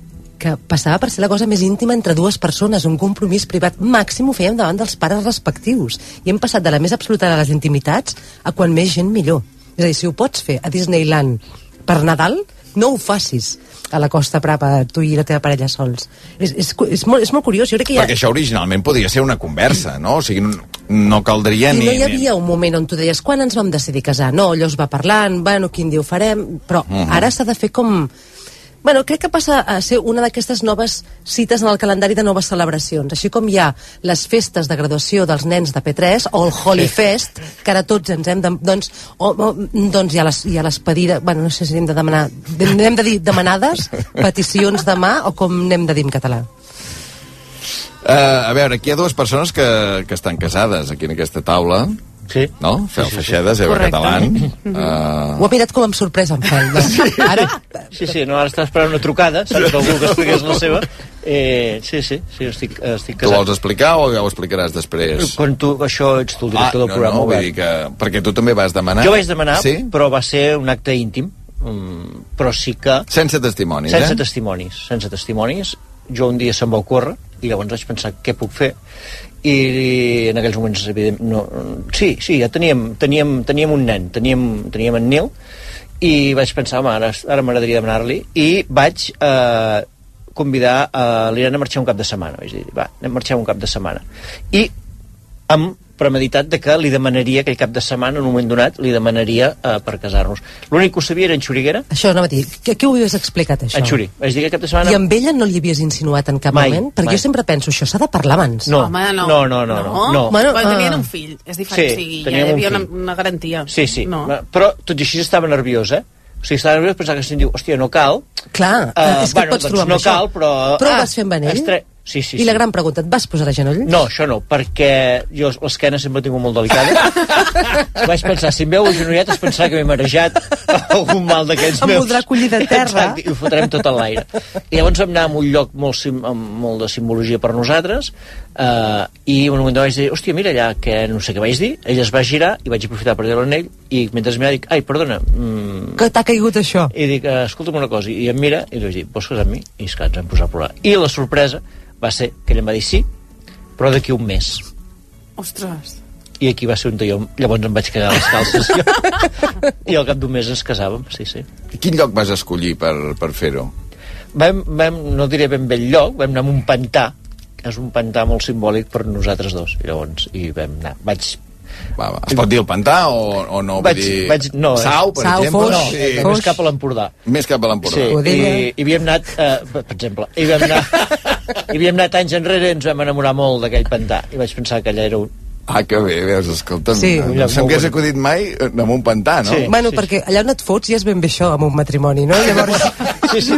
que passava per ser la cosa més íntima entre dues persones, un compromís privat màxim ho fèiem davant dels pares respectius i hem passat de la més absoluta de les intimitats a quan més gent millor és a dir, si ho pots fer a Disneyland per Nadal, no ho facis a la Costa Brava, tu i la teva parella sols. És, és, és, molt, és molt curiós. Jo crec que ha... Perquè això originalment podria ser una conversa, no? O sigui, no, no caldria I ni... no hi havia un moment on tu deies quan ens vam decidir casar? No, allò es va parlant, bueno, quin dia ho farem, però uh Mhm. -huh. ara s'ha de fer com... Bueno, crec que passa a ser una d'aquestes noves cites en el calendari de noves celebracions. Així com hi ha les festes de graduació dels nens de P3 o el Holy Sí. Fest, que ara tots ens hem de... Doncs, o, o, doncs hi ha les, hi ha les pedides... Bueno, no sé si hem de demanar... Hem de dir demanades, peticions demà, o com n'hem de dir en català? Uh, a veure, aquí hi ha dues persones que, que estan casades aquí en aquesta taula. Sí. No? Fel Sí, sí, sí. Feixedes, Eva. Catalán. Ho Uh, ha mirat com amb sorpresa, en Fel. No? Ara, Sí, sí, no, ara estava esperant una trucada, saps que algú que expliqués la seva. Eh, sí, sí, sí, estic, estic tu casat. vols explicar o ja ho explicaràs després? Quan tu, això ets tu el director ah, del programa. no, no, vull dir que... Perquè tu també vas demanar... Jo vaig demanar, Sí? però va ser un acte íntim, mm, però sí que... Sense testimonis, sense eh? testimonis, sense testimonis. Jo un dia se'm va ocórrer i llavors vaig pensar què puc fer i en aquells moments evident, no, sí, sí, ja teníem, teníem, teníem un nen, teníem, teníem en Nil i vaig pensar, home, ara, ara m'agradaria demanar-li i vaig eh, convidar a l'Irene a marxar un cap de setmana. Vaig dir, va, anem a marxar un cap de setmana. I amb premeditat de que li demanaria aquell cap de setmana, en un moment donat, li demanaria eh, per casar-nos. L'únic que ho sabia era en Xuriguera, això anava a dir. Què, què ho havies explicat, això? en Xuri. Vaig dir que cap de setmana... I amb ella no li havies insinuat en cap Mai, moment? Perquè mai. jo sempre penso, això s'ha de parlar abans. No, Home, no. no, no, no, no, no. Bueno, Quan ah. tenien un fill, és diferent, Sí, o sigui, ja teníem hi un havia una, fill. una garantia. Sí, sí. No. Però tot i així estava nerviós, eh? O sigui, estava nerviós, pensava que si em diu, hòstia, no cal. Clar, Eh, és que bueno, et pots doncs trobar amb no això. cal, però... Però ho Ah, vas fer amb anell? estre- Sí, sí, I sí. la gran pregunta, et vas posar de genolls? No, això no, perquè jo l'esquena sempre he tingut molt delicada. Vaig pensar, si em veu agenollat es pensarà que m'he marejat algun mal d'aquests Em meus. voldrà collir de terra. Exacte, i ho fotrem tot a l'aire. I llavors vam anar a un lloc molt, sim, amb molt de simbologia per nosaltres eh, i un moment vaig dir, hòstia, mira allà, que no sé què vaig dir. Ella es va girar i vaig aprofitar per dir l'anell i mentre es mirava dic, ai, perdona, mm, Que t'ha caigut això? i dic, eh, escolta'm una cosa, i em mira i li vaig dir, vols casar amb mi? I esclar, ens vam posar a plorar. I la sorpresa va ser que ell em va dir sí, però d'aquí un mes. Ostres. I aquí va ser un talló, llavors em vaig cagar les calces jo. I al cap d'un mes ens casàvem, sí, sí. Quin lloc vas escollir per, per fer-ho? Vam, vam, no diré ben bé el lloc, vam anar a un pantà, que és un pantà molt simbòlic per nosaltres dos, i llavors hi vam anar. Vaig, Va, va. Es pot dir el pantà o, o no? Vaig, dir... vaig, no, Sau, per Sau, exemple? Foix. no, Sí. més cap a l'Empordà. Més cap a l'Empordà. Sí, i, i havíem anat, eh, per exemple, i havíem anat, i havíem anat anys enrere i ens vam enamorar molt d'aquell pantà. I vaig pensar que allà era un... Ah, que bé, veus, escolta'm. Sí. no, no se'm hagués acudit mai eh, amb un pantà, no? Sí. Bueno, perquè allà on et fots ja és ben bé això, amb un matrimoni, no? Llavors... Sí, sí,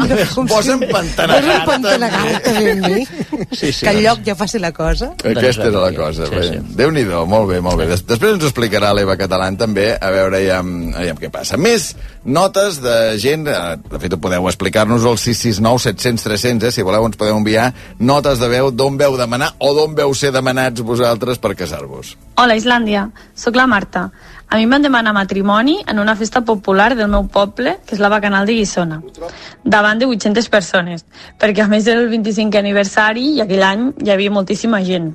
Posa'm pantanagar, Posa'm pantanagar, també, amb mi. Sí, sí, que el lloc ja faci la cosa. Aquesta era la cosa. sí, Sí, sí. Déu-n'hi-do, molt bé, molt bé. Des Després ens ho explicarà l'Eva Catalán també, a veure ja, ja què passa. Més notes de gent, eh, de fet podeu explicar-nos al 669 700 300, eh, si voleu ens podeu enviar notes de veu d'on veu demanar o d'on veu ser demanats vosaltres per casar-vos. Hola, Islàndia. Sóc la Marta. A mi em van demanar matrimoni en una festa popular del meu poble, que és la Bacanal de Guissona, davant de 800 persones, perquè a més del 25è aniversari i aquell any hi havia moltíssima gent.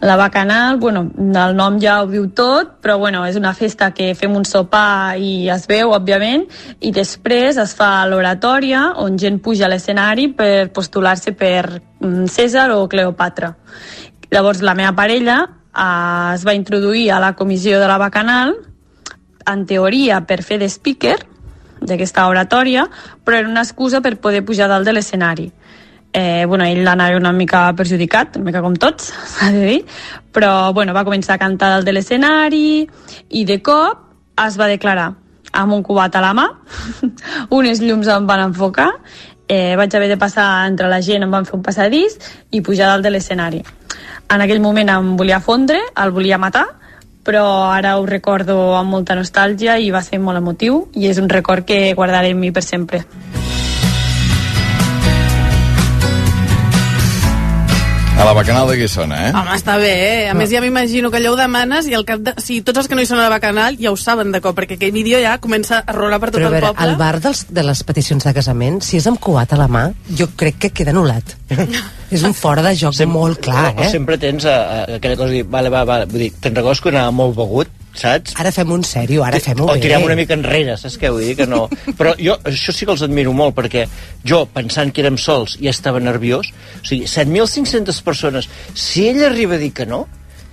La Bacanal, bueno, el nom ja ho diu tot, però bueno, és una festa que fem un sopar i es veu, òbviament, i després es fa l'oratòria, on gent puja a l'escenari per postular-se per mm, César o Cleopatra. Llavors la meva parella eh, es va introduir a la comissió de la Bacanal en teoria, per fer de speaker d'aquesta oratòria, però era una excusa per poder pujar dalt de l'escenari. Eh, bueno, ell anava una mica perjudicat, una mica com tots, s'ha de dir, però bueno, va començar a cantar dalt de l'escenari i de cop es va declarar amb un cubat a la mà, unes llums em van enfocar, eh, vaig haver de passar entre la gent, em van fer un passadís i pujar dalt de l'escenari. En aquell moment em volia fondre, el volia matar, però ara ho recordo amb molta nostàlgia i va ser molt emotiu i és un record que guardaré en mi per sempre. A la Bacanal de Guissona, eh? Home, està bé, eh? A més, ja m'imagino que allò ho demanes i al cap de... Sí, tots els que no hi són a la Bacanal ja ho saben de cop, perquè aquell vídeo ja comença a rolar per tot Però a el veure, poble. el bar dels, de les peticions de casament, si és amb cubat a la mà, jo crec que queda anul·lat. és un fora de joc Sem molt clar, O eh? sempre tens a, a, aquella cosa de dir, vale, va, va, vull dir, te'n recordes que anava molt begut, saps? Ara fem un sèrio, ara fem-ho o bé. tirem una mica enrere, saps què vull dir? Que no. Però jo això sí que els admiro molt, perquè jo, pensant que érem sols, ja estava nerviós. O sigui, 7.500 persones, si ell arriba a dir que no,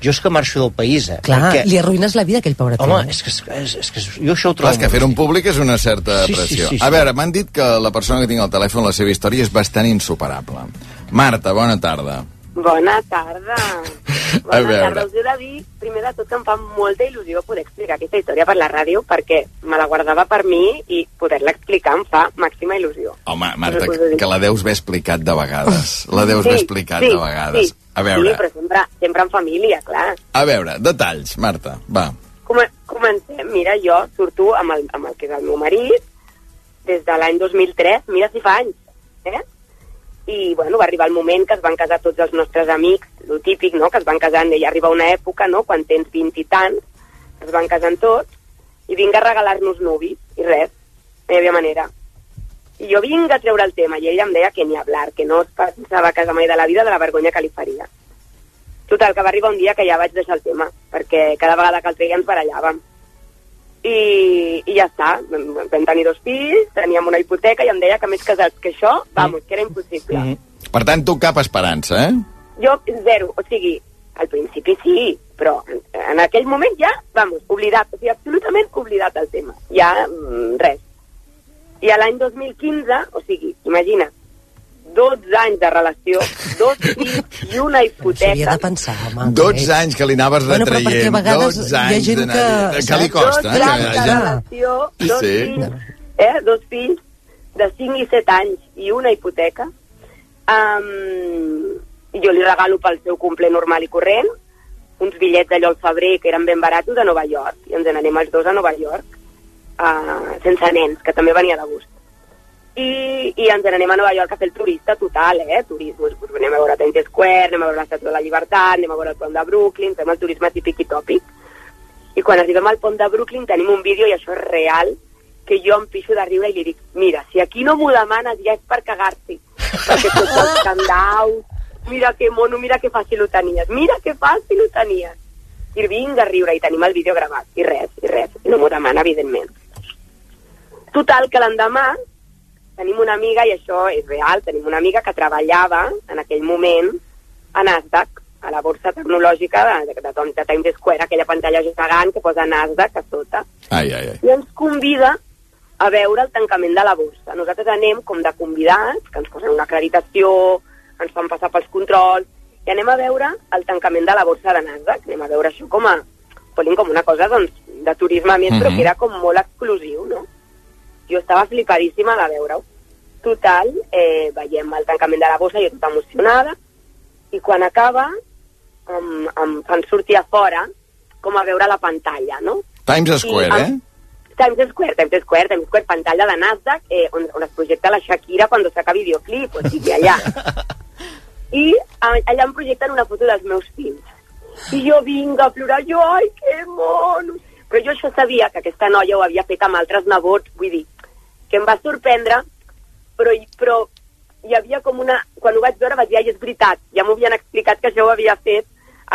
jo és que marxo del país, eh? Clar, perquè, li arruïnes la vida a aquell pobre tio. home, és que, és, és que jo això ho trobo... Clar, és que fer-ho en públic és una certa Sí, sí, pressió. sí, sí. A veure, m'han dit que la persona que tinc al telèfon, la seva història és bastant insuperable. Marta, bona tarda. Bona tarda. A Bona veure. tarda. Us he de dir, primer de tot, que em fa molta il·lusió poder explicar aquesta història per la ràdio, perquè me la guardava per mi i poder-la explicar em fa màxima il·lusió. Home, Marta, dic. que la deus haver explicat de vegades. La deus haver explicat sí, de vegades. Sí, A veure, Sí, però sempre, sempre en família, clar. a veure, detalls, Marta, va. Come comencem. Mira, jo surto amb el, amb el que és el meu marit des de l'any 2003, mira si fa anys, eh? I, bueno, va arribar el moment que es van casar tots els nostres amics, lo típic, no?, que es van casant, i arriba una època, no?, quan tens 20 i tants, es van casant tots, i vinga a regalar-nos nuvis, i res, no hi havia manera. I jo vinc a treure el tema, i ella em deia que ni hablar, que no es pensava casar mai de la vida de la vergonya que li faria. Total, que va arribar un dia que ja vaig deixar el tema, perquè cada vegada que el treia ens barallàvem. I, i ja està, vam tenir dos fills, teníem una hipoteca i em deia que més casats que això, vamos, que era impossible. Mm. Per tant, tu cap esperança, eh? Jo, zero, o sigui, al principi sí, però en, en aquell moment ja, vamos, oblidat, o sigui, absolutament oblidat el tema. Ja, mm, res. I a l'any 2015, o sigui, imagina, 12 anys de relació, dos fills i una S'havia hipoteca. de pensar, home. 12 anys que li anaves Bueno, però perquè a retraient, vegades 12 hi ha gent d'anar- que- que li costa. Dos eh? anys de Que relació, dos Sí. fills, eh? dos fills de 5 i 7 anys i una hipoteca. Um, jo li regalo pel seu cumple normal i corrent uns bitllets d'allò al febrer que eren ben baratos a Nova York i ens n'anem els dos a Nova York uh, sense nens, que també venia de gust i, i ens n'anem a Nova York a fer el turista total, eh? Turisme, doncs anem a veure Times Square, anem a veure l'Estatua de la Llibertat, anem a veure el pont de Brooklyn, fem el turisme típic i tòpic. I quan arribem al pont de Brooklyn tenim un vídeo, i això és real, que jo em pixo de riure i li dic, mira, si aquí no m'ho demanes ja és per cagar-t'hi. Perquè tots els candaus, mira que mono, mira que fàcil ho tenies, mira que fàcil ho tenies. I vinga a riure i tenim el vídeo gravat, i res, i res, i no m'ho demana, evidentment. Total, que l'endemà tenim una amiga, i això és real, tenim una amiga que treballava en aquell moment a Nasdaq, a la borsa tecnològica de, de, de, de Times Square, aquella pantalla gegant que posa Nasdaq a sota, Ai, ai, ai. i ens convida a veure el tancament de la borsa. Nosaltres anem com de convidats, que ens posen una acreditació, ens fan passar pels controls, i anem a veure el tancament de la borsa de Nasdaq. Anem a veure això com a, com una cosa doncs, de turisme més, però Mhm. que era com molt exclusiu, no? Jo estava flipadíssima de veure-ho. Total, eh, veiem el tancament de la borsa, jo tota emocionada, i quan acaba em, em fan sortir a fora com a veure la pantalla, no? Times Square, I, eh? Times Square, Times Square, Times Square, pantalla de Nasdaq, eh, on, on es projecta la Shakira quan saca videoclip, o sigui, allà. I allà em projecten una foto dels meus fills. I jo vinc a plorar, jo, ai, que mono! Però jo això sabia que aquesta noia ho havia fet amb altres nebots, vull dir, que em va sorprendre, però, però hi havia com una... Quan ho vaig veure vaig dir, ai, és veritat, ja m'ho havien explicat que això ho havia fet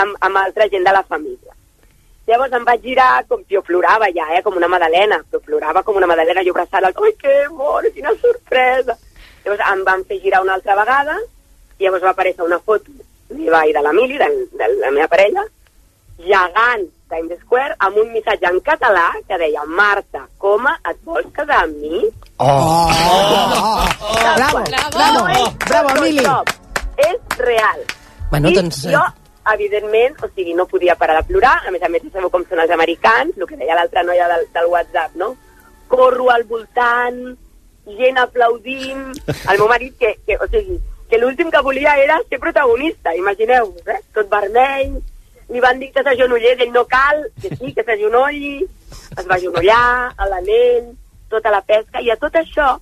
amb, amb altra gent de la família. Llavors em vaig girar, com jo plorava ja, eh, com una madalena, però plorava com una madalena, jo abraçant el... Ai, que mono, quina sorpresa! Llavors em van fer girar una altra vegada, i llavors va aparèixer una foto meva i de la Mili, de, de la meva parella, gegant Times Square amb un missatge en català que deia Marta, coma, et vols casar amb mi? Oh! oh! Bravo, bravo, bravo, Emili. És real. Bueno, I doncs, eh, jo, evidentment, o sigui, no podia parar de plorar, a més a més, sabeu com són els americans, el que deia l'altra noia del, del WhatsApp, no? Corro al voltant, gent aplaudint, el meu marit que, que o sigui, que l'últim que volia era ser protagonista, imagineu-vos, eh? Tot vermell, li van dir que s'agenollés, ell no cal, que sí, que s'agenolli, es va agenollar, a l'anell, tota la pesca, i a tot això,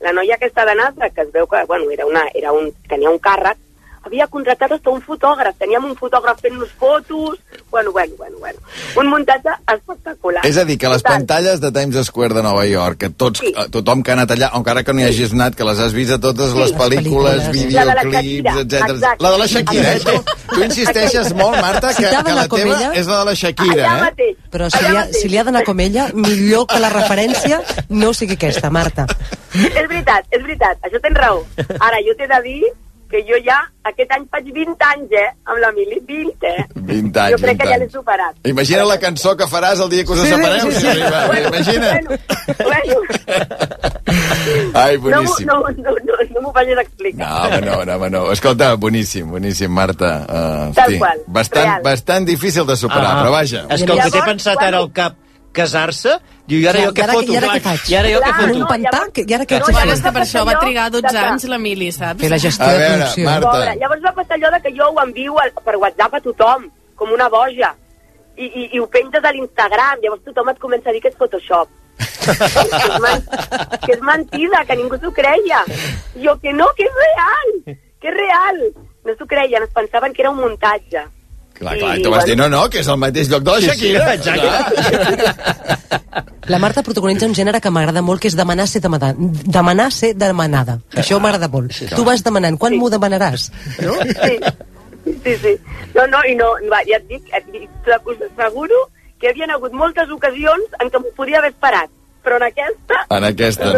la noia aquesta de Nasra, que es veu que, bueno, era una, era un, tenia un càrrec, havia contractat hasta un fotògraf, teníem un fotògraf fent-nos fotos, bueno, bueno, bueno, bueno, un muntatge espectacular. És a dir, que les Total, pantalles de Times Square de Nova York, que tots, sí. tothom que ha anat allà, encara que no hi hagis anat, que les has vist a totes Sí. les pel·lícules, La de la videoclips, Shakira, etc. La de la Shakira, eh? Tu, tu insisteixes molt, Marta, que, que la teva és la de la Shakira, eh? Però si li, ha, si li ha d'anar com ella, millor que la referència no sigui aquesta, Marta. És veritat, és veritat, això tens raó. Ara, jo t'he de dir que jo ja aquest any faig 20 anys, eh, amb l'Emili, 20, eh? 20 anys, jo crec 20 que ja l'he superat. Imagina la cançó que faràs el dia que us separeu. sí, sí. si arriba. Bueno, Imagina. Bueno, Ai, no, m'ho- boníssim. no, no, no, no m'ho facis explicar. No, home, no, no, home, no. Escolta, boníssim, boníssim, Marta. Uh, Tal qual, bastant, real. bastant difícil de superar, Ah. però vaja. És que el que té pensat ara al cap casar-se, diu, i ara jo què foto? i ara què faig? I ara jo què foto? no, pantà, que- i ara què haig No, de és que per això va trigar 12 de que- anys l'Emili, saps? Fer la gestió A de veure, producció. Marta. Llavors va passar allò de que jo ho envio al, per WhatsApp a tothom, com una boja, i, i, i ho penges a l'Instagram, llavors tothom et comença a dir que és Photoshop. que, és man, que és mentida, que ningú s'ho creia. Jo, que no, que és real, que és real. No s'ho creien, es pensaven que era un muntatge. Clar, clar, i tu vas dir, no, no, que és el mateix lloc de la Sí, sí, Shakira. exacte. La Marta protagonitza un gènere que m'agrada molt, que és demanar ser demanada. Demanar ser demanada. Això m'agrada molt. Tu vas demanant, quan m'ho demanaràs? No? Sí, sí, sí. No, no, i no, va, ja et dic, et dic us asseguro que hi havia hagut moltes ocasions en què m'ho podia haver esperat, però en aquesta, En aquesta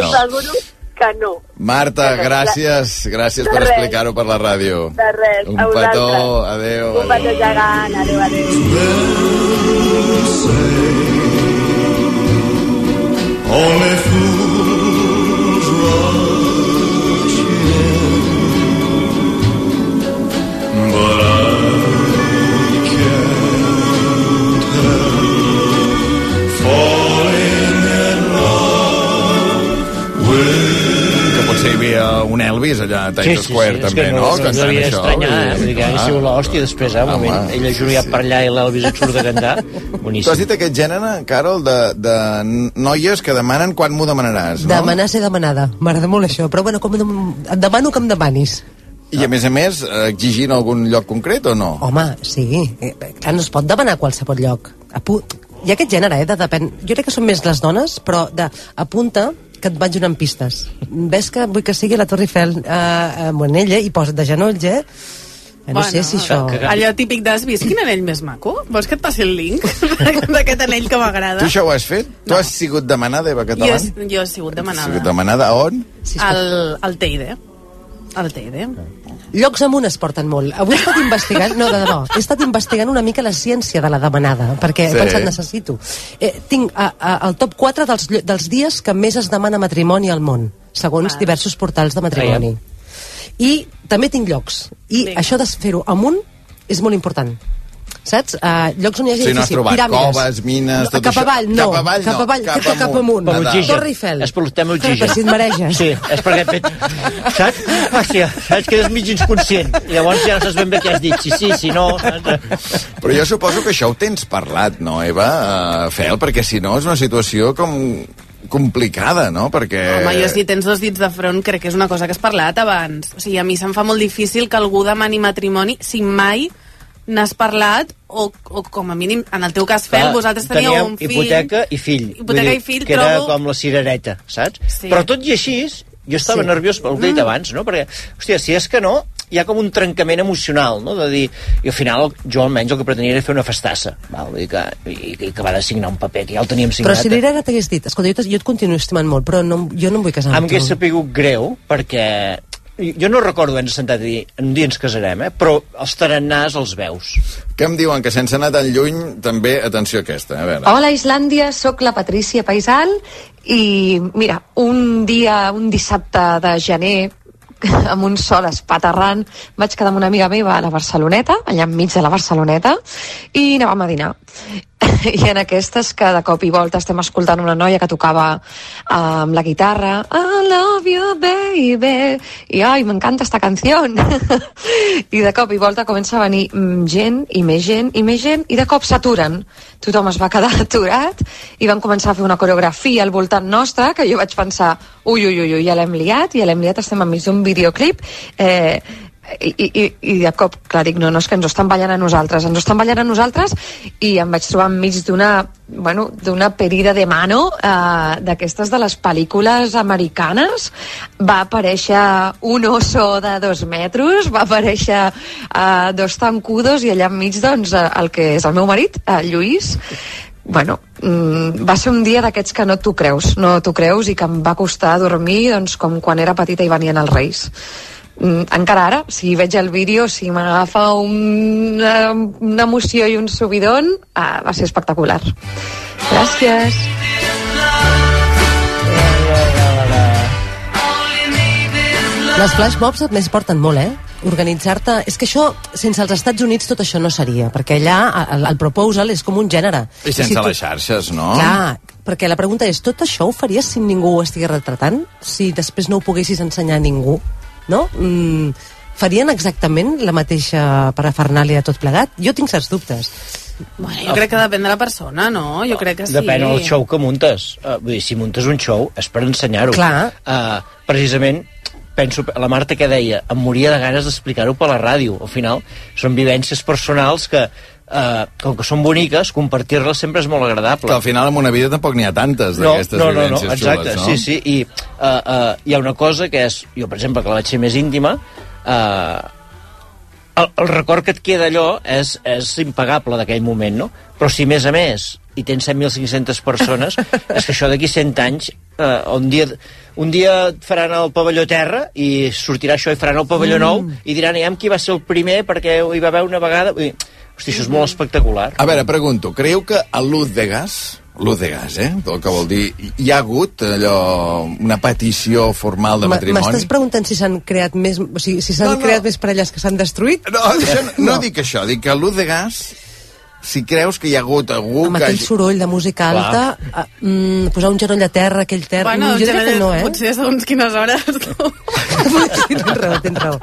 us no. asseguro que no. Marta, gràcies, gràcies De per explicar-ho per la ràdio. De res, Un a vosaltres. petó, adeu. Un petó gegant, adéu, adéu. Only fools rush havia un Elvis allà a Times Square, és també, que no? no, no Cantant devia això. estranyar, eh? que ha sigut l'hòstia després, eh? Un Home, moment, ell ajuniat per allà i l'Elvis et surt a cantar. Tu has Boníssim. dit aquest gènere, Carol, de, de noies que demanen quan m'ho demanaràs, no? Demanar ser demanada. M'agrada molt això. Però bueno, com dem- et demano que em demanis. I a més a més, exigint algun lloc concret o no? Home, sí. Eh, Clar, no es pot demanar a qualsevol lloc. Apu Hi ha aquest gènere, eh, de depèn... Jo crec que són més les dones, però de apunta que et vaig donant pistes. Ves que vull que sigui la Torre Eiffel eh, a Monella i posa't de genolls, eh? Eh, No sé si això... Allò típic d'has vist quin anell més maco? Vols que et passi el link d'aquest anell que m'agrada? Tu això ho has fet? Tu has sigut demanada, Eva Jo, Català? he- jo he sigut Has demanada. sigut demanada a on? Al, al TID. Al TID. Llocs amunt es porten molt. Avui he estat investigant, no, de debò, he estat investigant una mica la ciència de la demanada, perquè Sí. he pensat, necessito. Eh, tinc a, a, el top 4 dels, dels dies que més es demana matrimoni al món, segons diversos portals de matrimoni. I també tinc llocs. I Vinga. això de fer-ho amunt és molt important. Saps? Uh, llocs on hi hagi Sí, no edifici, trobat piràmides. coves, mines, tot cap això. avall, no. Cap avall, cap no. avall, Cap cap, cap amunt. amunt. Per l'oxigen. Torre Eiffel. És per tema oxigen. per si et mareges. Sí, és perquè... Saps? Hòstia, saps que eres mig inconscient. I llavors ja no saps ben bé què has dit. Si sí, si no... Però jo suposo que això ho tens parlat, no, Eva? Uh, Fel, perquè si no és una situació com complicada, no? Perquè... Home, jo si tens dos dits de front crec que és una cosa que has parlat abans. O sigui, a mi se'm fa molt difícil que algú demani matrimoni si mai n'has parlat o, o com a mínim, en el teu cas, Fel, Clar, vosaltres teníeu teníem un fill... hipoteca i fill. Hipoteca dir, i fill, que era trobo- com la cirereta, saps? Sí. Però tot i així, jo estava Sí. nerviós pel que he dit Mm. abans, no? Perquè, hòstia, si és que no, hi ha com un trencament emocional, no? De dir, i al final jo almenys el que pretenia era fer una festassa, val? Vull dir que, i, i que va de signar un paper, que ja el teníem signat. Però si l'Irene t'hagués dit, escolta, jo, jo et continuo estimant molt, però no, jo no em vull casar Em amb tu. hagués sapigut greu perquè jo no recordo haver sentat a dir un dia ens casarem, eh? però els tarannars els veus. Que em diuen que sense anar tan lluny, també, atenció a aquesta, a veure. Hola Islàndia, sóc la Patrícia Paisal i mira, un dia, un dissabte de gener amb un sol espaterrant vaig quedar amb una amiga meva a la Barceloneta allà enmig de la Barceloneta i anàvem a dinar i en aquestes que de cop i volta estem escoltant una noia que tocava uh, amb la guitarra. I love you baby. I ai, m'encanta esta canció. I de cop i volta comença a venir mm, gent i més gent i més gent i de cop s'aturen. Tothom es va quedar aturat i van començar a fer una coreografia al voltant nostre que jo vaig pensar ui, ui, ui ja l'hem liat, ja l'hem liat, estem enmig d'un videoclip. Eh, i, i, i de cop, clar, dic, no, no, és que ens estan ballant a nosaltres, ens estan ballant a nosaltres i em vaig trobar enmig d'una bueno, d'una perida de mano eh, d'aquestes de les pel·lícules americanes. Va aparèixer un oso de dos metres va aparèixer eh, dos tancudos i allà enmig doncs eh, el que és el meu marit, eh, Lluís. Bueno, mm, va ser un dia d'aquests que no t'ho creus, no t'ho creus i que em va costar dormir doncs, com quan era petita i venien els reis encara ara, si veig el vídeo, si m'agafa una, una emoció i un subidon, ah, va ser espectacular. Gràcies. Les flash mobs a més porten molt, eh? Organitzar-te... És que això, sense els Estats Units, tot això no seria, perquè allà el, el proposal és com un gènere. I sense si tu- les xarxes, no? Clar, perquè la pregunta és, tot això ho faries si ningú ho estigués retratant? Si després no ho poguessis ensenyar a ningú? No? Mm, farien exactament la mateixa parafernàlia tot plegat? Jo tinc certs dubtes. Bueno, jo crec que depèn de la persona, no? Jo crec que sí. Depèn del show que muntes. Uh, vull dir, si muntes un show és per ensenyar-ho. Clar. Uh, precisament, penso, la Marta que deia, em moria de ganes d'explicar-ho per la ràdio. Al final, són vivències personals que, uh, com que són boniques, compartir-les sempre és molt agradable. Que al final en una vida tampoc n'hi ha tantes no, d'aquestes no, no, no, vivències exacte, xules, no? sí, sí, i uh, uh, hi ha una cosa que és, jo per exemple, que la vaig ser més íntima, uh, el, el record que et queda allò és, és impagable d'aquell moment, no? Però si a més a més hi tens 7.500 persones, és que això d'aquí 100 anys, eh, un, dia, un dia faran el pavelló terra i sortirà això i faran el pavelló Mm. nou i diran, aviam qui va ser el primer perquè hi va haver una vegada... Vull dir, hosti, això és molt espectacular. A veure, pregunto, creieu que a l'ús de gas, l'ús de gas, eh, el que vol dir, hi ha hagut allò, una petició formal de Ma- matrimoni? M'estàs preguntant si s'han creat més... O sigui, si s'han No, no, creat més parelles que s'han destruït? No, això, no, no dic això, dic que a l'ús de gas, si creus que hi ha hagut algú Amb que... aquell soroll de música alta, a, mm, posar un genoll a terra, aquell terra... Bueno, mm, jo diria que no, eh? potser segons quines hores. tens raó, tens raó.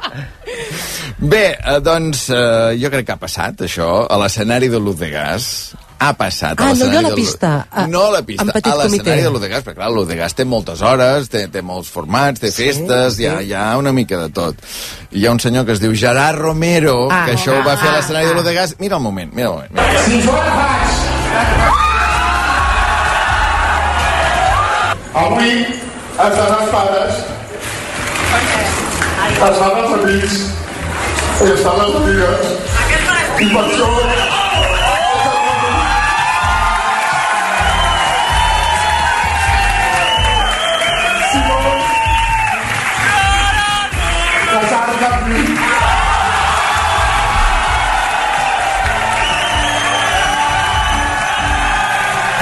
Bé, eh, doncs eh, jo crec que ha passat això a l'escenari de l'ús de gas. Ha passat Ah, no, l'escenari jo a la pista, a- no a la pista, a l'escenari de l'ús de gas, perquè clar, l'ús de gas té moltes hores, té, té molts formats, té festes, sí. hi, ha, hi ha una mica de tot. I hi ha un senyor que es diu Gerard Romero, Ah, que això ho va fer a ah, l'escenari de l'ús de gas. Mira el moment, mira el moment. Mira. Si jo ara faig... Avui ens han els pares, els han els amics, i estan les amigues, i per això...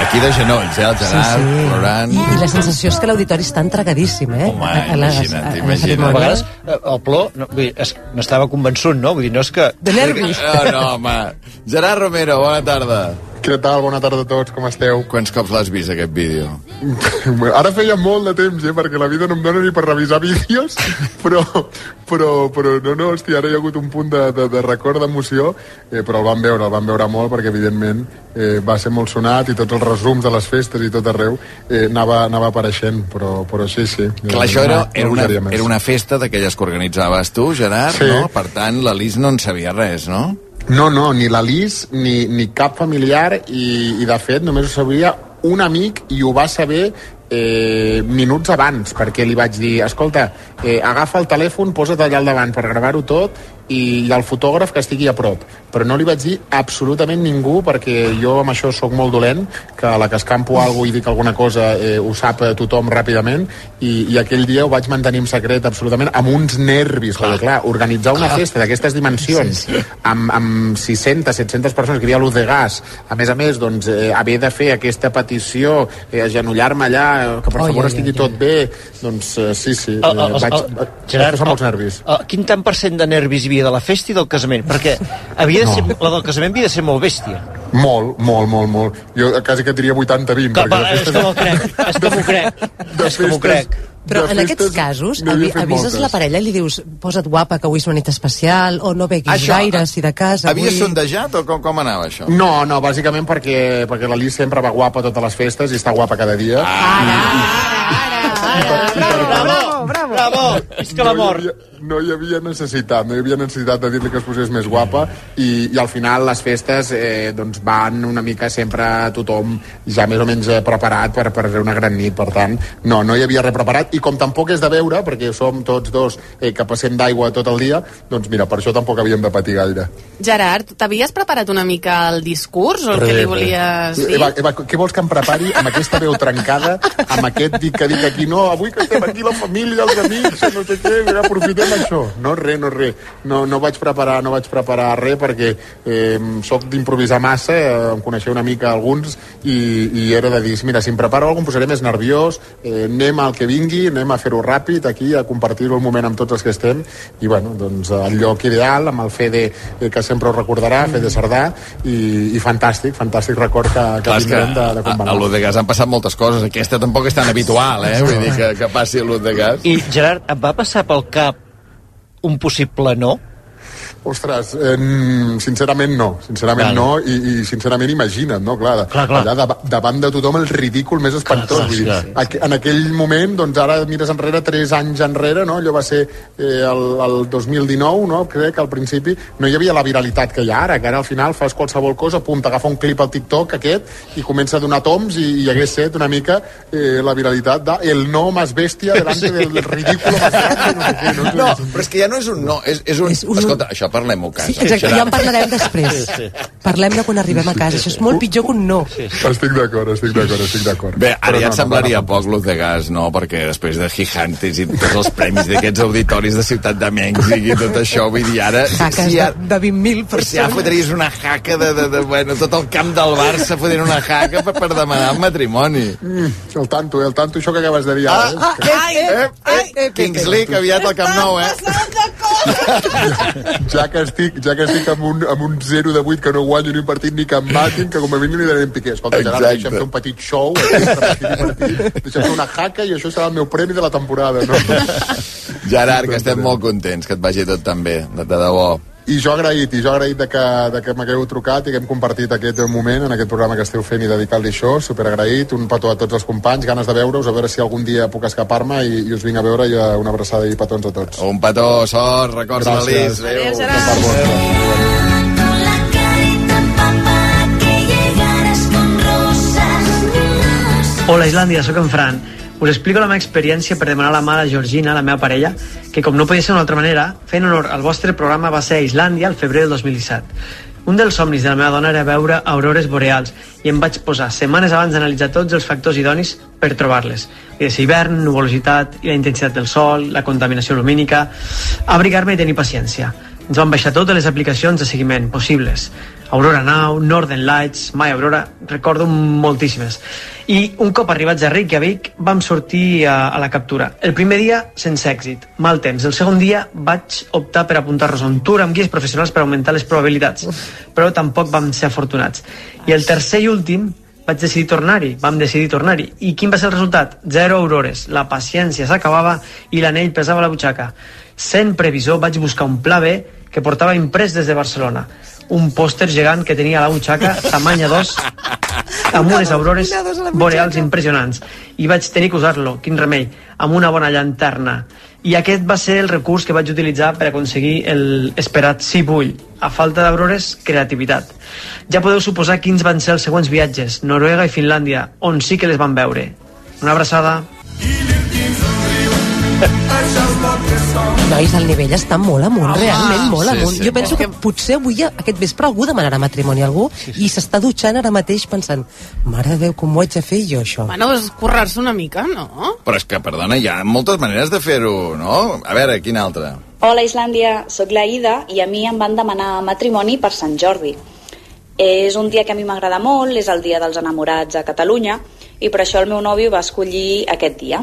Aquí de genolls, eh, el Gerard, plorant. I, la sensació és que l'auditori està entregadíssim, eh? Home, A- a imagina't, a- a imagina't. A cerimònia. vegades eh, el plor no, vull dir, és- n'estava convençut, no? Vull dir, no és que... De nervis. No, no, home. Gerard Romero, bona tarda. Què tal? Bona tarda a tots, com esteu? Quants cops l'has vist, aquest vídeo? Ara feia molt de temps, eh, perquè la vida no em dóna ni per revisar vídeos, però, però, però no, no, hòstia, ara hi ha hagut un punt de, de, de record d'emoció, eh, però el vam veure, el vam veure molt, perquè evidentment eh, va ser molt sonat i tots els resums de les festes i tot arreu eh, anava, anava apareixent, però, però sí, sí. Clar, això era, No- era, una, era una festa d'aquelles que organitzaves tu, Gerard, Sí. no? Per tant, la Lis no en sabia res, no? No, no, ni la Lis ni, ni cap familiar i, i de fet només ho sabia un amic i ho va saber eh, minuts abans perquè li vaig dir, escolta, eh, agafa el telèfon, posa't allà al davant per gravar-ho tot i, el fotògraf que estigui a prop. Però no li vaig dir absolutament ningú perquè jo amb això sóc molt dolent que a la que escampo alguna cosa i dic alguna cosa eh, ho sap eh, tothom ràpidament i, i aquell dia ho vaig mantenir en secret absolutament amb uns nervis, clar. perquè clar, organitzar una festa d'aquestes dimensions sí, sí. Amb, amb 600, 700 persones que hi havia l'ús de gas, a més a més doncs, eh, haver de fer aquesta petició eh, agenollar-me allà, que per Oi, favor oi, estigui oi, tot bé doncs eh, sí, sí, eh, El- el- vaig, el- vaig, Gerard, vaig posar molts nervis. el- Quin tant per cent de nervis hi havia de la festa i del casament? Perquè havia de No. ser, la del casament havia de ser molt bèstia. Molt, molt, molt, molt. Jo quasi que et diria 80-20. Que, perquè de és que m'ho crec, és que m'ho crec, és que m'ho crec. Però en aquests casos, avi avises moltes. la parella i li dius posa't guapa, que avui és una nit especial, o no beguis Això, gaire, si de casa... Havies avui... sondejat o com, com anava això? No, no, bàsicament perquè, perquè la Lis sempre va guapa a totes les festes i està guapa cada dia. Bravo, bravo. Bravo, és que l'amor. No hi, havia, no hi havia necessitat, no hi havia necessitat de dir-li que es posés més guapa i, i al final les festes eh, doncs van una mica sempre tothom ja més o menys eh, preparat per, per fer una gran nit, per tant, no, no hi havia res preparat i com tampoc és de veure, perquè som tots dos eh, que passem d'aigua tot el dia, doncs mira, per això tampoc havíem de patir gaire. Gerard, t'havies preparat una mica el discurs o el que li volies dir? Eva, Eva, què vols que em prepari amb aquesta veu trencada, amb aquest dic que dic aquí, no, avui que estem aquí la família, els amics, no sé què, mira, aprofitem això. No, res, no, res. No, no vaig preparar, no vaig preparar res perquè eh, sóc d'improvisar massa, eh, em coneixeu una mica alguns i, i era de dir, mira, si em preparo alguna em posaré més nerviós, eh, anem al que vingui, anem a fer-ho ràpid aquí, a compartir-ho el moment amb tots els que estem i bueno, doncs el lloc ideal amb el Fede eh, que sempre ho recordarà, Fede Cerdà i, i fantàstic, fantàstic record que, que Clar, és que tindrem de, de a, va a anar. l'U de Gas han passat moltes coses. Aquesta tampoc és tan habitual, eh? Vull dir que, que passi a l'U de Gas. Gerard, et va passar pel cap un possible no? Ostres, eh, sincerament no, sincerament Vale. no, i, i sincerament imagina't, no? Clar, Clar, clar. allà dav davant de tothom el ridícul més espantós. clar, vull dir, clar. aqu- en aquell moment, doncs ara mires enrere, tres anys enrere, no? Allò va ser eh, el, el 2019, no? Crec que al principi no hi havia la viralitat que hi ha ara, que ara al final fas qualsevol cosa, pum, t'agafa un clip al TikTok aquest i comença a donar toms i, i hagués set una mica eh, la viralitat de el no más bestia delante Sí. del, del ridículo más grande, no sé què, no? No, però és que ja no és un no, és, és un... Escolta, això parlem-ho a casa. Sí, exacte, ja en parlarem després. Sí, sí. Parlem de quan arribem a casa. Això és molt pitjor que un no. Estic d'acord, estic d'acord, estic d'acord. Bé, ara Però ja no, et no, semblaria no, no. poc l'ús de gas, no? Perquè després de Gigantes i tots els premis d'aquests auditoris de Ciutat de Mèxic i tot això, vull dir, ara... Jaques si de, ja, de 20.000 però si ja persones. fotries una jaca de, de, de, bueno, tot el camp del Barça fotent una jaca per, per demanar un matrimoni. Mm, el tanto, eh, el tanto, això que acabes de dir Ah, ara. ah, eh, eh, eh, eh, Kingsley, que aviat al Camp Nou, eh? eh? Ja que estic, ja que estic amb un, amb un 0 de 8 que no guanyo ni un partit ni que em matin, que com a mínim li daré en piqué. Escolta, Gerard, Exacte. deixa'm fer un petit show, divertit, deixa'm fer una jaca i això serà el meu premi de la temporada, no? Gerard, que estem molt contents, que et vagi tot tan bé, de, de debò. I jo agraït, i jo agraït de que, de que m'hagueu trucat i que hem compartit aquest moment en aquest programa que esteu fent i dedicar-li això, superagraït, un petó a tots els companys, ganes de veure-us, a veure si algun dia puc escapar-me i, i us vinc a veure i una abraçada i petons a tots. Un petó, sort, records Gràcies. feliç. Adéu. Hola Islàndia, sóc en Fran. Us explico la meva experiència per demanar la mà de Georgina, la meva parella, que com no podia ser d'una altra manera, fent honor al vostre programa va ser a Islàndia al febrer del 2017. Un dels somnis de la meva dona era veure aurores boreals i em vaig posar setmanes abans d'analitzar tots els factors idonis per trobar-les. És hivern, nuvolositat i la intensitat del sol, la contaminació lumínica... Abrigar-me i tenir paciència. Ens van baixar totes les aplicacions de seguiment possibles. Aurora Now, Northern Lights, My Aurora, recordo moltíssimes. I un cop arribats a Reykjavik vam sortir a, a la captura. El primer dia sense èxit, mal temps. El segon dia vaig optar per apuntar-nos a un tour amb guies professionals per augmentar les probabilitats, però tampoc vam ser afortunats. I el tercer i últim vaig decidir tornar-hi, vam decidir tornar-hi. I quin va ser el resultat? Zero aurores. La paciència s'acabava i l'anell pesava la butxaca. Sent previsor, vaig buscar un pla B que portava imprès des de Barcelona. Un pòster gegant que tenia a la butxaca, tamanya 2, amb unes aurores boreals impressionants. I vaig tenir que usar-lo, quin remei, amb una bona llanterna. I aquest va ser el recurs que vaig utilitzar per aconseguir el esperat sí bull. A falta d'aurores, creativitat. Ja podeu suposar quins van ser els següents viatges, Noruega i Finlàndia, on sí que les van veure. Una abraçada. Això és molt Nois, el nivell està molt amunt, Home, realment molt sí, amunt. sí, jo penso que potser avui, aquest vespre, algú demanarà matrimoni a algú i s'està dutxant ara mateix pensant mare de Déu, com ho haig de fer jo, això? Bueno, és currar-se una mica, no? Però és que, perdona, hi ha moltes maneres de fer-ho, no? A veure, quina altra? Hola Islàndia, sóc la Ida i a mi em van demanar matrimoni per Sant Jordi. És un dia que a mi m'agrada molt, és el dia dels enamorats a Catalunya i per això el meu nòvio va escollir aquest dia.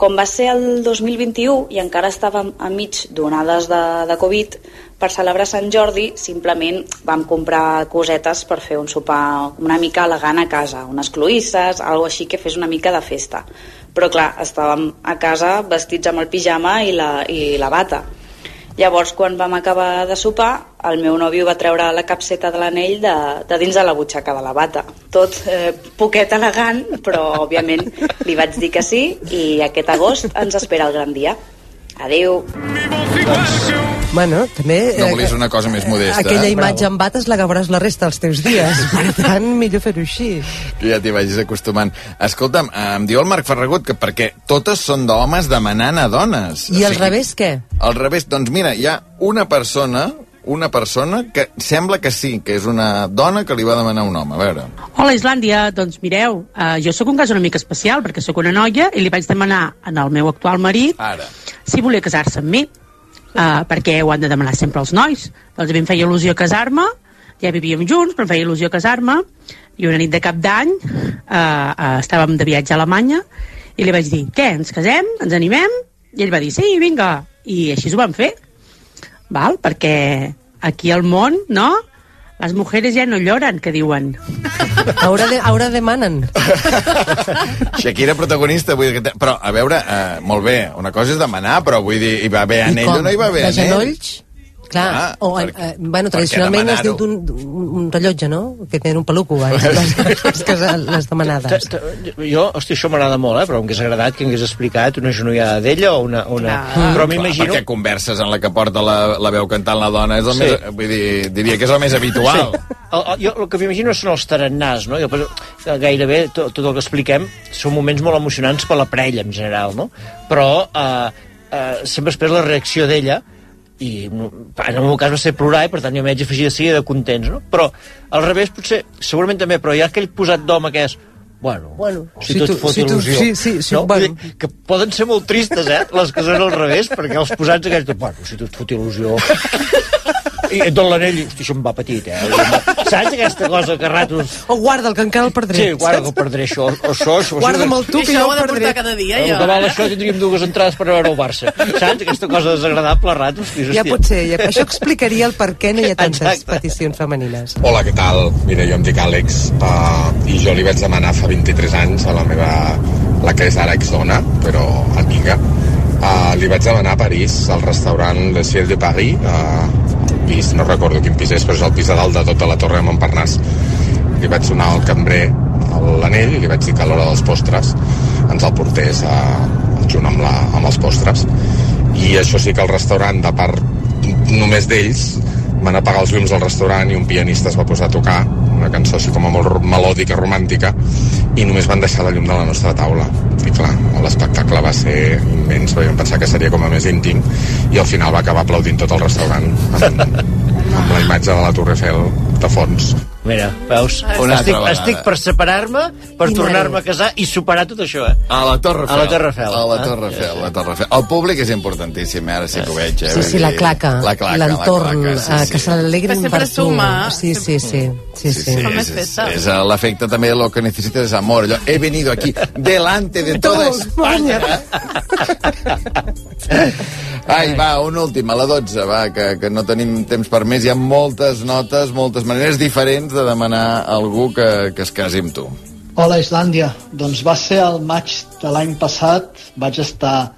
Com va ser el 2021 i encara estàvem enmig d'onades de, de Covid, per celebrar Sant Jordi simplement vam comprar cosetes per fer un sopar una mica elegant a casa, unes cloïsses, algo així que fes una mica de festa. Però clar, estàvem a casa vestits amb el pijama i la, i la bata. Llavors, quan vam acabar de sopar, el meu nòvio va treure la capseta de l'anell de, de dins de la butxaca de la bata. Tot eh, poquet elegant, però òbviament li vaig dir que sí i aquest agost ens espera el gran dia. Adeu. Bueno, també... No eh, volies una cosa més modesta. Aquella eh? imatge en bates la acabaràs la resta dels teus dies. Per tant, millor fer-ho així. Que ja t'hi vagis acostumant. Escolta'm, eh, em diu el Marc Ferragut que perquè totes són d'homes demanant a dones. I al revés, què? Al revés, doncs mira, hi ha una persona una persona que sembla que sí, que és una dona que li va demanar un home. A veure. Hola, Islàndia. Doncs mireu, uh, jo sóc un cas una mica especial perquè sóc una noia i li vaig demanar al meu actual marit Ara. si volia casar-se amb mi, uh, perquè ho han de demanar sempre els nois. Doncs a mi em feia il·lusió casar-me, ja vivíem junts, però em feia il·lusió casar-me, i una nit de cap d'any uh, uh, estàvem de viatge a Alemanya i li vaig dir, què, ens casem? Ens animem? I ell va dir, sí, vinga. I així ho vam fer, val? perquè aquí al món, no? Les mujeres ja no lloren, que diuen. Ahora, de, ahora demanen. Shakira protagonista, vull dir que... te- Però, a veure, eh, molt bé, una cosa és demanar, però vull dir, hi va haver anell o no hi va haver de anell? genolls? Clar, Ah, o, per- eh, bueno, tradicionalment es diu demanar-ho? d'un un, un rellotge, no? Que tenen un peluco, les, les, les, les demanades. Jo, hosti, això m'agrada molt, eh? però em hagués agradat que hagués explicat una genollada d'ella o una... una... Mm. Però m'imagino... Perquè converses en la que porta la, la veu cantant la dona, és el Sí. més, vull dir, diria que és el més habitual. Sí. El, el, jo el que m'imagino són els tarannars, no? Jo, que gairebé tot, tot el que expliquem són moments molt emocionants per la parella, en general, no? Però eh, eh, sempre espero la reacció d'ella i en el meu cas va ser plorar i per tant jo m'haig afegir de seguida contents, no? Però al revés potser, segurament també, però hi ha aquell posat d'home que és Bueno, bueno si, si tot tu- fot si tu- il·lusió. sí, sí, sí, no? bueno. Dir Que poden ser molt tristes, eh? Les que són al revés, perquè els posats aquests... Bueno, si tot fot il·lusió... I et don l'anell i, hosti, això em va petit, eh? Saps aquesta cosa que a ratos... O guarda'l, que encara el perdré. Sí, guarda que el perdré, això. O això, això Guarda'm el tu, que jo el perdré. cada dia, jo. això tindríem dues entrades per veure el Barça. Saps? Aquesta cosa desagradable a ratos. Dius, Ja pot ser, ja, això explicaria el per què no hi ha tantes Exacte. peticions femenines. Hola, què tal? Mira, jo em dic Àlex uh, i jo li vaig demanar fa 23 anys a la meva, la que és ara exdona, però amiga, uh, li vaig demanar a París, al restaurant Le Ciel de Paris, uh, pis, no recordo quin pis és, però és el pis de dalt de tota la torre de Montparnasse. Li vaig donar al cambrer l'anell i li vaig dir que a l'hora dels postres ens el portés a, junt amb, la, amb els postres. I això sí que el restaurant, de part només d'ells, van apagar els llums del restaurant i un pianista es va posar a tocar una cançó així com a molt melòdica, romàntica i només van deixar la llum de la nostra taula. I clar, l'espectacle va ser immens, vam pensar que seria com a més íntim i al final va acabar aplaudint tot el restaurant amb, amb la imatge de la Torre Eiffel de fons Mira, veus? Una estic, estic per separar-me, per tornar-me a casar i superar tot això, eh? A la Torre Eiffel. A la Torre Eiffel. A la eh? Torre Eiffel, la Torre Eiffel. El públic és importantíssim, eh? ara sí que ho veig. Eh? Sí, sí, la claca, la claca, l'entorn, eh, sí, que sí. s'alegrin Que per sempre tu. suma. Sí, sí, sí. sí, sí. Fa més és, és eh, l'efecte també lo que necesitas es amor. Allò, he venido aquí delante de toda España. Ai, va, un últim, a la 12, va, que, que no tenim temps per més. Hi ha moltes notes, moltes maneres diferents de demanar a algú que, que es casi amb tu. Hola, Islàndia. Doncs va ser el maig de l'any passat. Vaig estar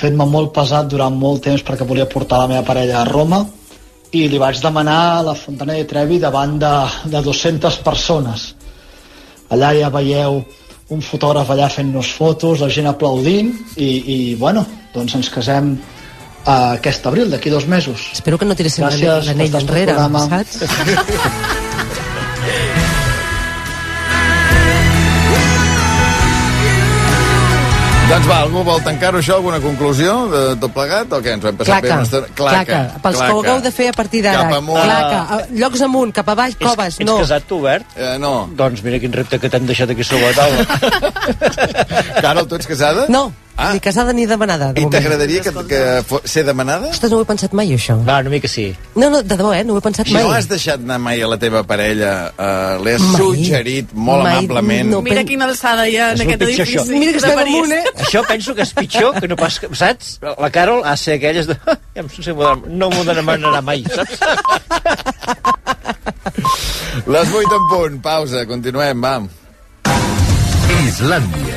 fent-me molt pesat durant molt temps perquè volia portar la meva parella a Roma i li vaig demanar a la Fontana de Trevi davant de, de 200 persones. Allà ja veieu un fotògraf allà fent-nos fotos, la gent aplaudint i, i bueno, doncs ens casem uh, aquest abril, d'aquí dos mesos. Espero que no tiressin Gràcies per l'anell enrere, programa. saps? Doncs va, algú vol tancar-ho això, alguna conclusió de tot plegat, o què? Ens ho hem passat Claca, bé? Claca, claca. Pels que ho hagueu de fer a partir d'ara. Cap amunt. Claca. Llocs amunt, cap avall, coves, ets no. casat tu, Bert? Eh, no. Doncs mira quin repte que t'hem deixat aquí sobre la taula. Carol, tu ets casada? No, ah. ni casada ni demanada. de I t'agradaria que, que fo- ser demanada? Ostres, no ho he pensat mai, això. Va, una mica sí. No, no, de debò, eh? No ho he pensat mai. No has deixat anar mai a la teva parella, uh, l'he Mai. suggerit molt Mai. amablement. No Mira quina alçada hi ha en És aquest pitjor, edifici. això. Mira que de estem París. amunt, eh? Això penso que és pitjor que no pas... que- Saps? La Carol ha de ser aquelles de... Ja no sé, no m'ho demanarà mai, saps? Les 8 en punt, pausa, continuem, va. Islàndia,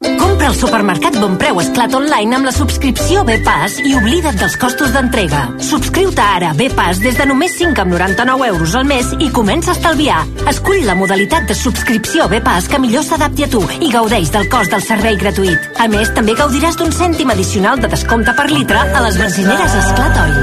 Compra al supermercat Bon Preu Esclat Online amb la subscripció B-Pass i oblida't dels costos d'entrega. Subscriu-te ara a B-Pass des de només 5 amb 99 euros al mes i comença a estalviar. Escull la modalitat de subscripció B-Pass que millor s'adapti a tu i gaudeix del cost del servei gratuït. A més, també gaudiràs d'un cèntim addicional de descompte per litre a les benzineres Esclat Oil.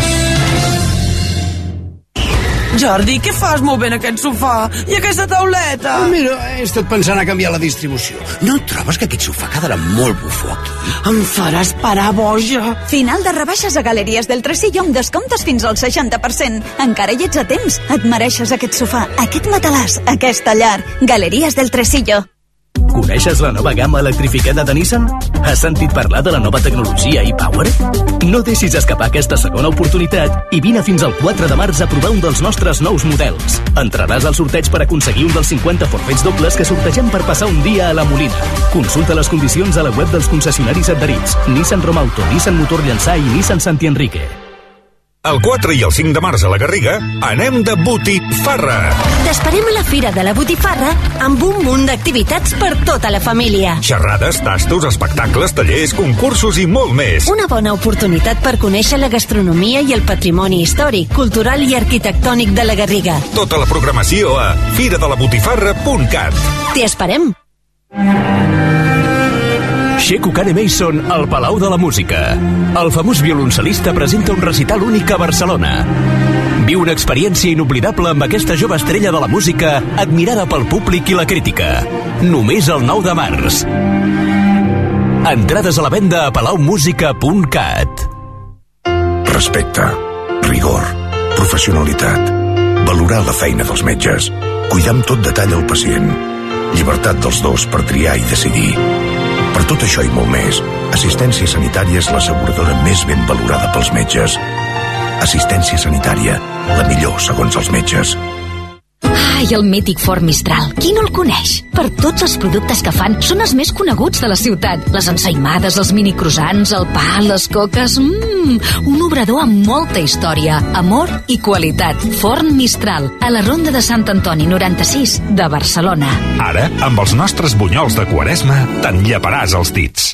Jordi, què fas movent aquest sofà? I aquesta tauleta? Ah, mira, he estat pensant a canviar la distribució. No et trobes que aquest sofà quedarà molt bufó aquí? Em faràs parar boja. Final de rebaixes a Galeries del Tresillo amb descomptes fins al 60%. Encara hi ets a temps. Et mereixes aquest sofà, aquest matalàs, aquesta llar. Galeries del Tresillo. Coneixes la nova gamma electrificada de Nissan? Has sentit parlar de la nova tecnologia e-Power? No deixis escapar aquesta segona oportunitat i vine fins al 4 de març a provar un dels nostres nous models. Entraràs al sorteig per aconseguir un dels 50 forfets dobles que sortegem per passar un dia a la Molina. Consulta les condicions a la web dels concessionaris adherits. Nissan Romauto, Nissan Motor Llançà i Nissan Santi Enrique. El 4 i el 5 de març a la Garriga anem de botifarra. T'esperem a la Fira de la Botifarra amb un munt d'activitats per tota la família. Xerrades, tastos, espectacles, tallers, concursos i molt més. Una bona oportunitat per conèixer la gastronomia i el patrimoni històric, cultural i arquitectònic de la Garriga. Tota la programació a firadelabotifarra.cat. T'hi esperem! Sheku Kane Mason al Palau de la Música. El famós violoncel·lista presenta un recital únic a Barcelona. Viu una experiència inoblidable amb aquesta jove estrella de la música admirada pel públic i la crítica. Només el 9 de març. Entrades a la venda a palaumusica.cat. Respecte, rigor, professionalitat, valorar la feina dels metges, cuidar amb tot detall el pacient, llibertat dels dos per triar i decidir. Per tot això i molt més, Assistència Sanitària és l'asseguradora més ben valorada pels metges. Assistència Sanitària, la millor segons els metges. Ai, el mític Ford Mistral. Qui no el coneix? Per tots els productes que fan, són els més coneguts de la ciutat. Les ensaïmades, els mini croissants, el pa, les coques... Mmm, un obrador amb molta història, amor i qualitat. Forn Mistral, a la Ronda de Sant Antoni 96 de Barcelona. Ara, amb els nostres bunyols de quaresma, te'n lleparàs els dits.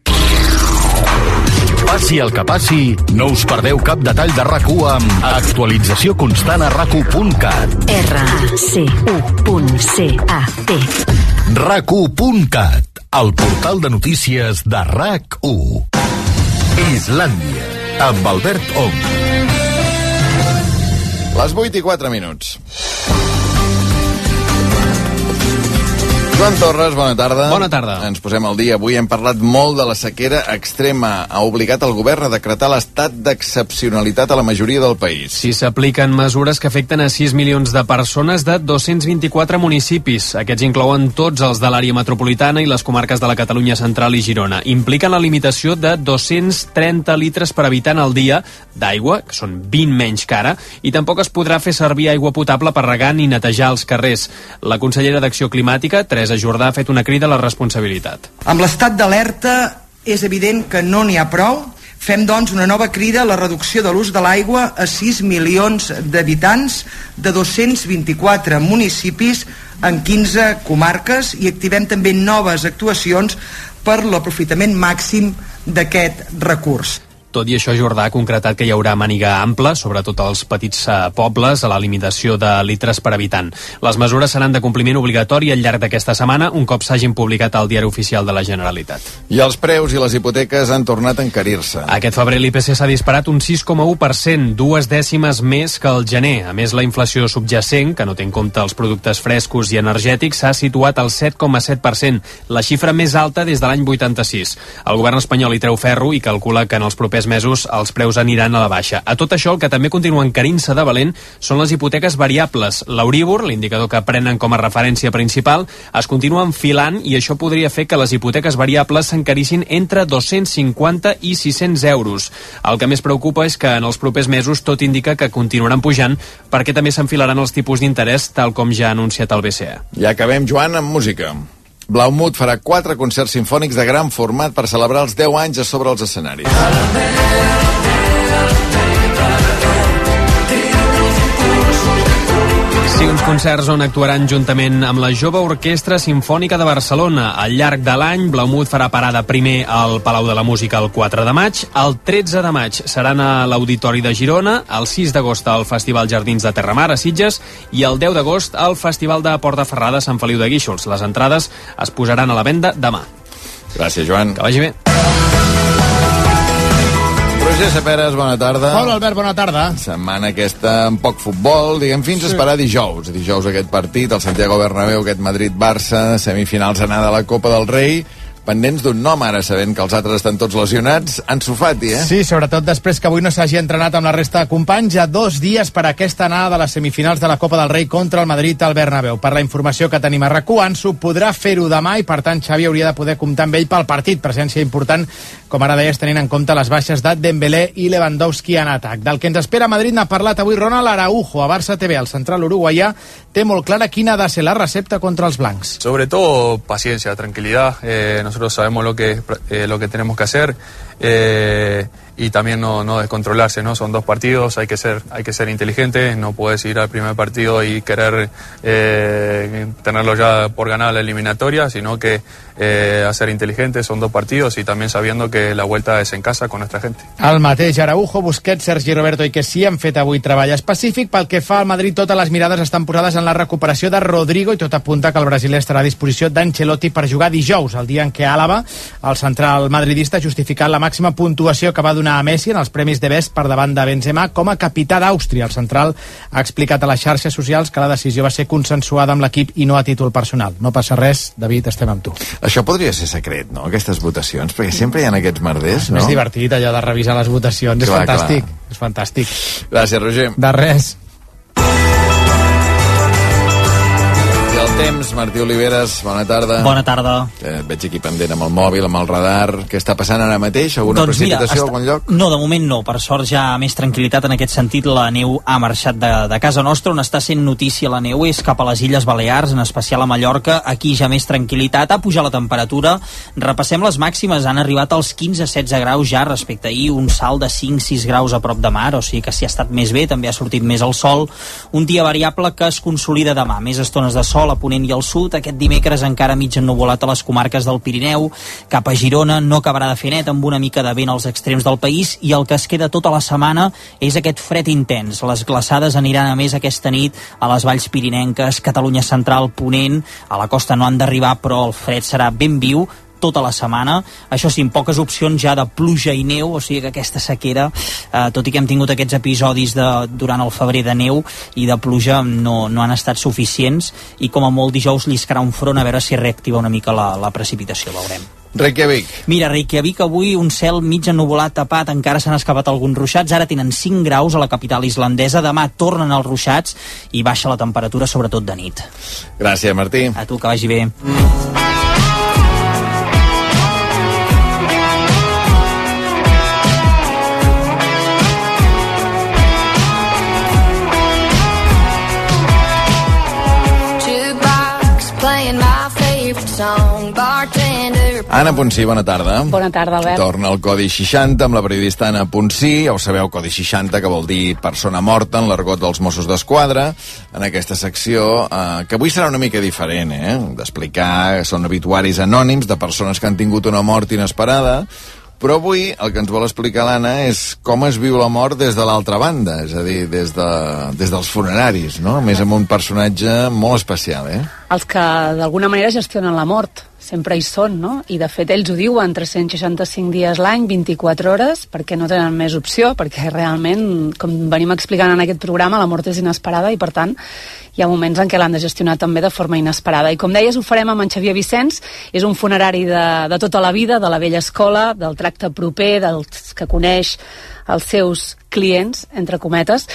Passi el que passi, no us perdeu cap detall de rac amb actualització constant a rac R-C-U.C-A-T RAC1.cat, el portal de notícies de RAC1. Islàndia, amb Albert Ong. Les 8 i 4 minuts. Joan Torres, bona tarda. Bona tarda. Ens posem al dia. Avui hem parlat molt de la sequera extrema. Ha obligat el govern a decretar l'estat d'excepcionalitat a la majoria del país. Si s'apliquen mesures que afecten a 6 milions de persones de 224 municipis. Aquests inclouen tots els de l'àrea metropolitana i les comarques de la Catalunya Central i Girona. Impliquen la limitació de 230 litres per habitant al dia d'aigua, que són 20 menys que ara, i tampoc es podrà fer servir aigua potable per regar ni netejar els carrers. La consellera d'Acció Climàtica, Teresa Jordà, ha fet una crida a la responsabilitat. Amb l'estat d'alerta és evident que no n'hi ha prou. Fem, doncs, una nova crida a la reducció de l'ús de l'aigua a 6 milions d'habitants de 224 municipis en 15 comarques i activem també noves actuacions per l'aprofitament màxim d'aquest recurs. Tot i això, Jordà ha concretat que hi haurà màniga ampla, sobretot als petits eh, pobles, a la limitació de litres per habitant. Les mesures seran de compliment obligatori al llarg d'aquesta setmana, un cop s'hagin publicat al diari oficial de la Generalitat. I els preus i les hipoteques han tornat a encarir-se. Aquest febrer l'IPC s'ha disparat un 6,1%, dues dècimes més que el gener. A més, la inflació subjacent, que no té en compte els productes frescos i energètics, s'ha situat al 7,7%, la xifra més alta des de l'any 86. El govern espanyol hi treu ferro i calcula que en els propers mesos els preus aniran a la baixa. A tot això, el que també continua encarint-se de valent són les hipoteques variables. L'Euríbor, l'indicador que prenen com a referència principal, es continua enfilant i això podria fer que les hipoteques variables s'encarissin entre 250 i 600 euros. El que més preocupa és que en els propers mesos tot indica que continuaran pujant perquè també s'enfilaran els tipus d'interès tal com ja ha anunciat el BCE. I acabem, Joan, amb música. Blaumut farà quatre concerts sinfònics de gran format per celebrar els 10 anys a sobre els escenaris. Sí, uns concerts on actuaran juntament amb la Jove Orquestra Simfònica de Barcelona. Al llarg de l'any, Blaumut farà parada primer al Palau de la Música el 4 de maig, el 13 de maig seran a l'Auditori de Girona, el 6 d'agost al Festival Jardins de Terramar a Sitges i el 10 d'agost al Festival de Portaferrada a Sant Feliu de Guíxols. Les entrades es posaran a la venda demà. Gràcies, Joan. Que vagi bé. Roger Saperes, bona tarda. Hola, Albert, bona tarda. Setmana aquesta amb poc futbol, diguem, fins sí. a esperar dijous. Dijous aquest partit, el Santiago Bernabéu, aquest Madrid-Barça, semifinals anada a la Copa del Rei, pendents d'un nom ara, sabent que els altres estan tots lesionats. Ansu Fati, eh? Sí, sobretot després que avui no s'hagi entrenat amb la resta de companys, ja dos dies per a aquesta anada de les semifinals de la Copa del Rei contra el Madrid al Bernabéu. Per la informació que tenim a rac Ansu podrà fer-ho demà i, per tant, Xavi hauria de poder comptar amb ell pel partit. Presència important, com ara deies, tenint en compte les baixes de Dembélé i Lewandowski en atac. Del que ens espera a Madrid n'ha parlat avui Ronald Araujo a Barça TV. El central uruguaià té molt clara quina ha de ser la recepta contra els blancs. Sobre todo paciencia, tranquilidad. Eh, nosotros sabemos lo que, eh, lo que tenemos que hacer eh, y también no, no, descontrolarse, ¿no? Son dos partidos, hay que ser, hay que ser inteligente, no puedes ir al primer partido y querer eh, tenerlo ya por ganar la eliminatoria, sino que eh, a ser inteligente, son dos partidos y también sabiendo que la vuelta es en casa con nuestra gente. El mateix Araujo, Busquets, Sergi Roberto i que sí han fet avui treball específic. Pel que fa al Madrid, totes les mirades estan posades en la recuperació de Rodrigo i tot apunta que el brasiler estarà a disposició d'Ancelotti per jugar dijous, el dia en què Àlava, el central madridista, justificat la màxima puntuació que va donar a Messi en els Premis de Best per davant de Benzema com a capità d'Àustria. El central ha explicat a les xarxes socials que la decisió va ser consensuada amb l'equip i no a títol personal. No passa res, David, estem amb tu. Això podria ser secret, no?, aquestes votacions, perquè sempre hi ha aquests merders, no? És divertit allò de revisar les votacions, Clar, és fantàstic, clar. és fantàstic. Gràcies, Roger. De res. Temps, Martí Oliveres, bona tarda. Bona tarda. Eh, et veig aquí pendent amb el mòbil, amb el radar. Què està passant ara mateix? Alguna Doncs mira, precipitació a està- algun lloc? No, de moment no. Per sort ja més tranquil·litat en aquest sentit. La neu ha marxat de, de casa nostra. On està sent notícia la neu és cap a les Illes Balears, en especial a Mallorca. Aquí ja més tranquil·litat. Ha pujat la temperatura. Repassem les màximes. Han arribat als 15-16 graus ja respecte a ahir. Un salt de 5-6 graus a prop de mar. O sigui que s'hi ha estat més bé. També ha sortit més el sol. Un dia variable que es consolida demà. Més estones de sol a Ponent ponent i al sud. Aquest dimecres encara mig ennuvolat a les comarques del Pirineu. Cap a Girona no acabarà de fer net amb una mica de vent als extrems del país i el que es queda tota la setmana és aquest fred intens. Les glaçades aniran a més aquesta nit a les valls pirinenques, Catalunya Central, Ponent. A la costa no han d'arribar, però el fred serà ben viu tota la setmana. Això sí, amb poques opcions ja de pluja i neu, o sigui que aquesta sequera, eh, tot i que hem tingut aquests episodis de, durant el febrer de neu i de pluja, no, no han estat suficients i com a molt dijous lliscarà un front a veure si reactiva una mica la, la precipitació, veurem. Reykjavik. Mira, Reykjavik avui un cel mig ennuvolat tapat, encara s'han escapat alguns ruixats, ara tenen 5 graus a la capital islandesa, demà tornen els ruixats i baixa la temperatura, sobretot de nit. Gràcies, Martí. A tu, que vagi bé. Anna Ponsí, bona tarda. Bona tarda, Albert. Torna al Codi 60 amb la periodista Anna Ponsí. Ja ho sabeu, Codi 60, que vol dir persona morta en l'argot dels Mossos d'Esquadra. En aquesta secció, eh, que avui serà una mica diferent, eh? D'explicar, són obituaris anònims de persones que han tingut una mort inesperada, però avui el que ens vol explicar l'Anna és com es viu la mort des de l'altra banda, és a dir, des, de, des dels funeraris, no? A més amb un personatge molt especial, eh? Els que d'alguna manera gestionen la mort, sempre hi són, no? I de fet ells ho diuen, 365 dies l'any, 24 hores, perquè no tenen més opció, perquè realment, com venim explicant en aquest programa, la mort és inesperada i per tant hi ha moments en què l'han de gestionar també de forma inesperada. I com deies, ho farem amb en Xavier Vicenç, és un funerari de, de tota la vida, de la vella escola, del tracte proper, dels que coneix els seus clients, entre cometes.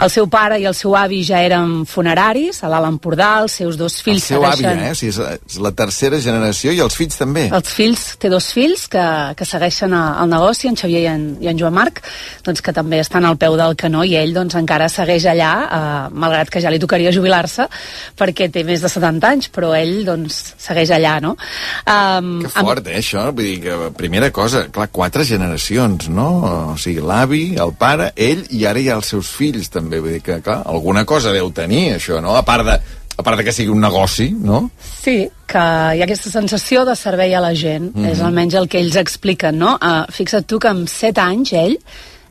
El seu pare i el seu avi ja eren funeraris, a l'Alt Empordà, els seus dos El fills seu avi, eh? O sigui, és, la tercera generació i els fills també. Els fills, té dos fills que, que segueixen a- el negoci, en Xavier i en, i en Joan Marc, doncs que també estan al peu del canó i ell doncs, encara segueix allà, eh, malgrat que ja li tocaria jubilar-se, perquè té més de 70 anys, però ell doncs, segueix allà, no? Um, Que fort, eh, això? Vull dir que, primera cosa, clar, quatre generacions, no? O sigui, l'avi, el pare, ell, i ara hi ha els seus fills, també. Vull dir que, clar, alguna cosa deu tenir, això, no? A part de, a part de que sigui un negoci, no? Sí, que hi ha aquesta sensació de servei a la gent, mm. -hmm. és almenys el que ells expliquen, no? Uh, fixa't tu que amb 7 anys ell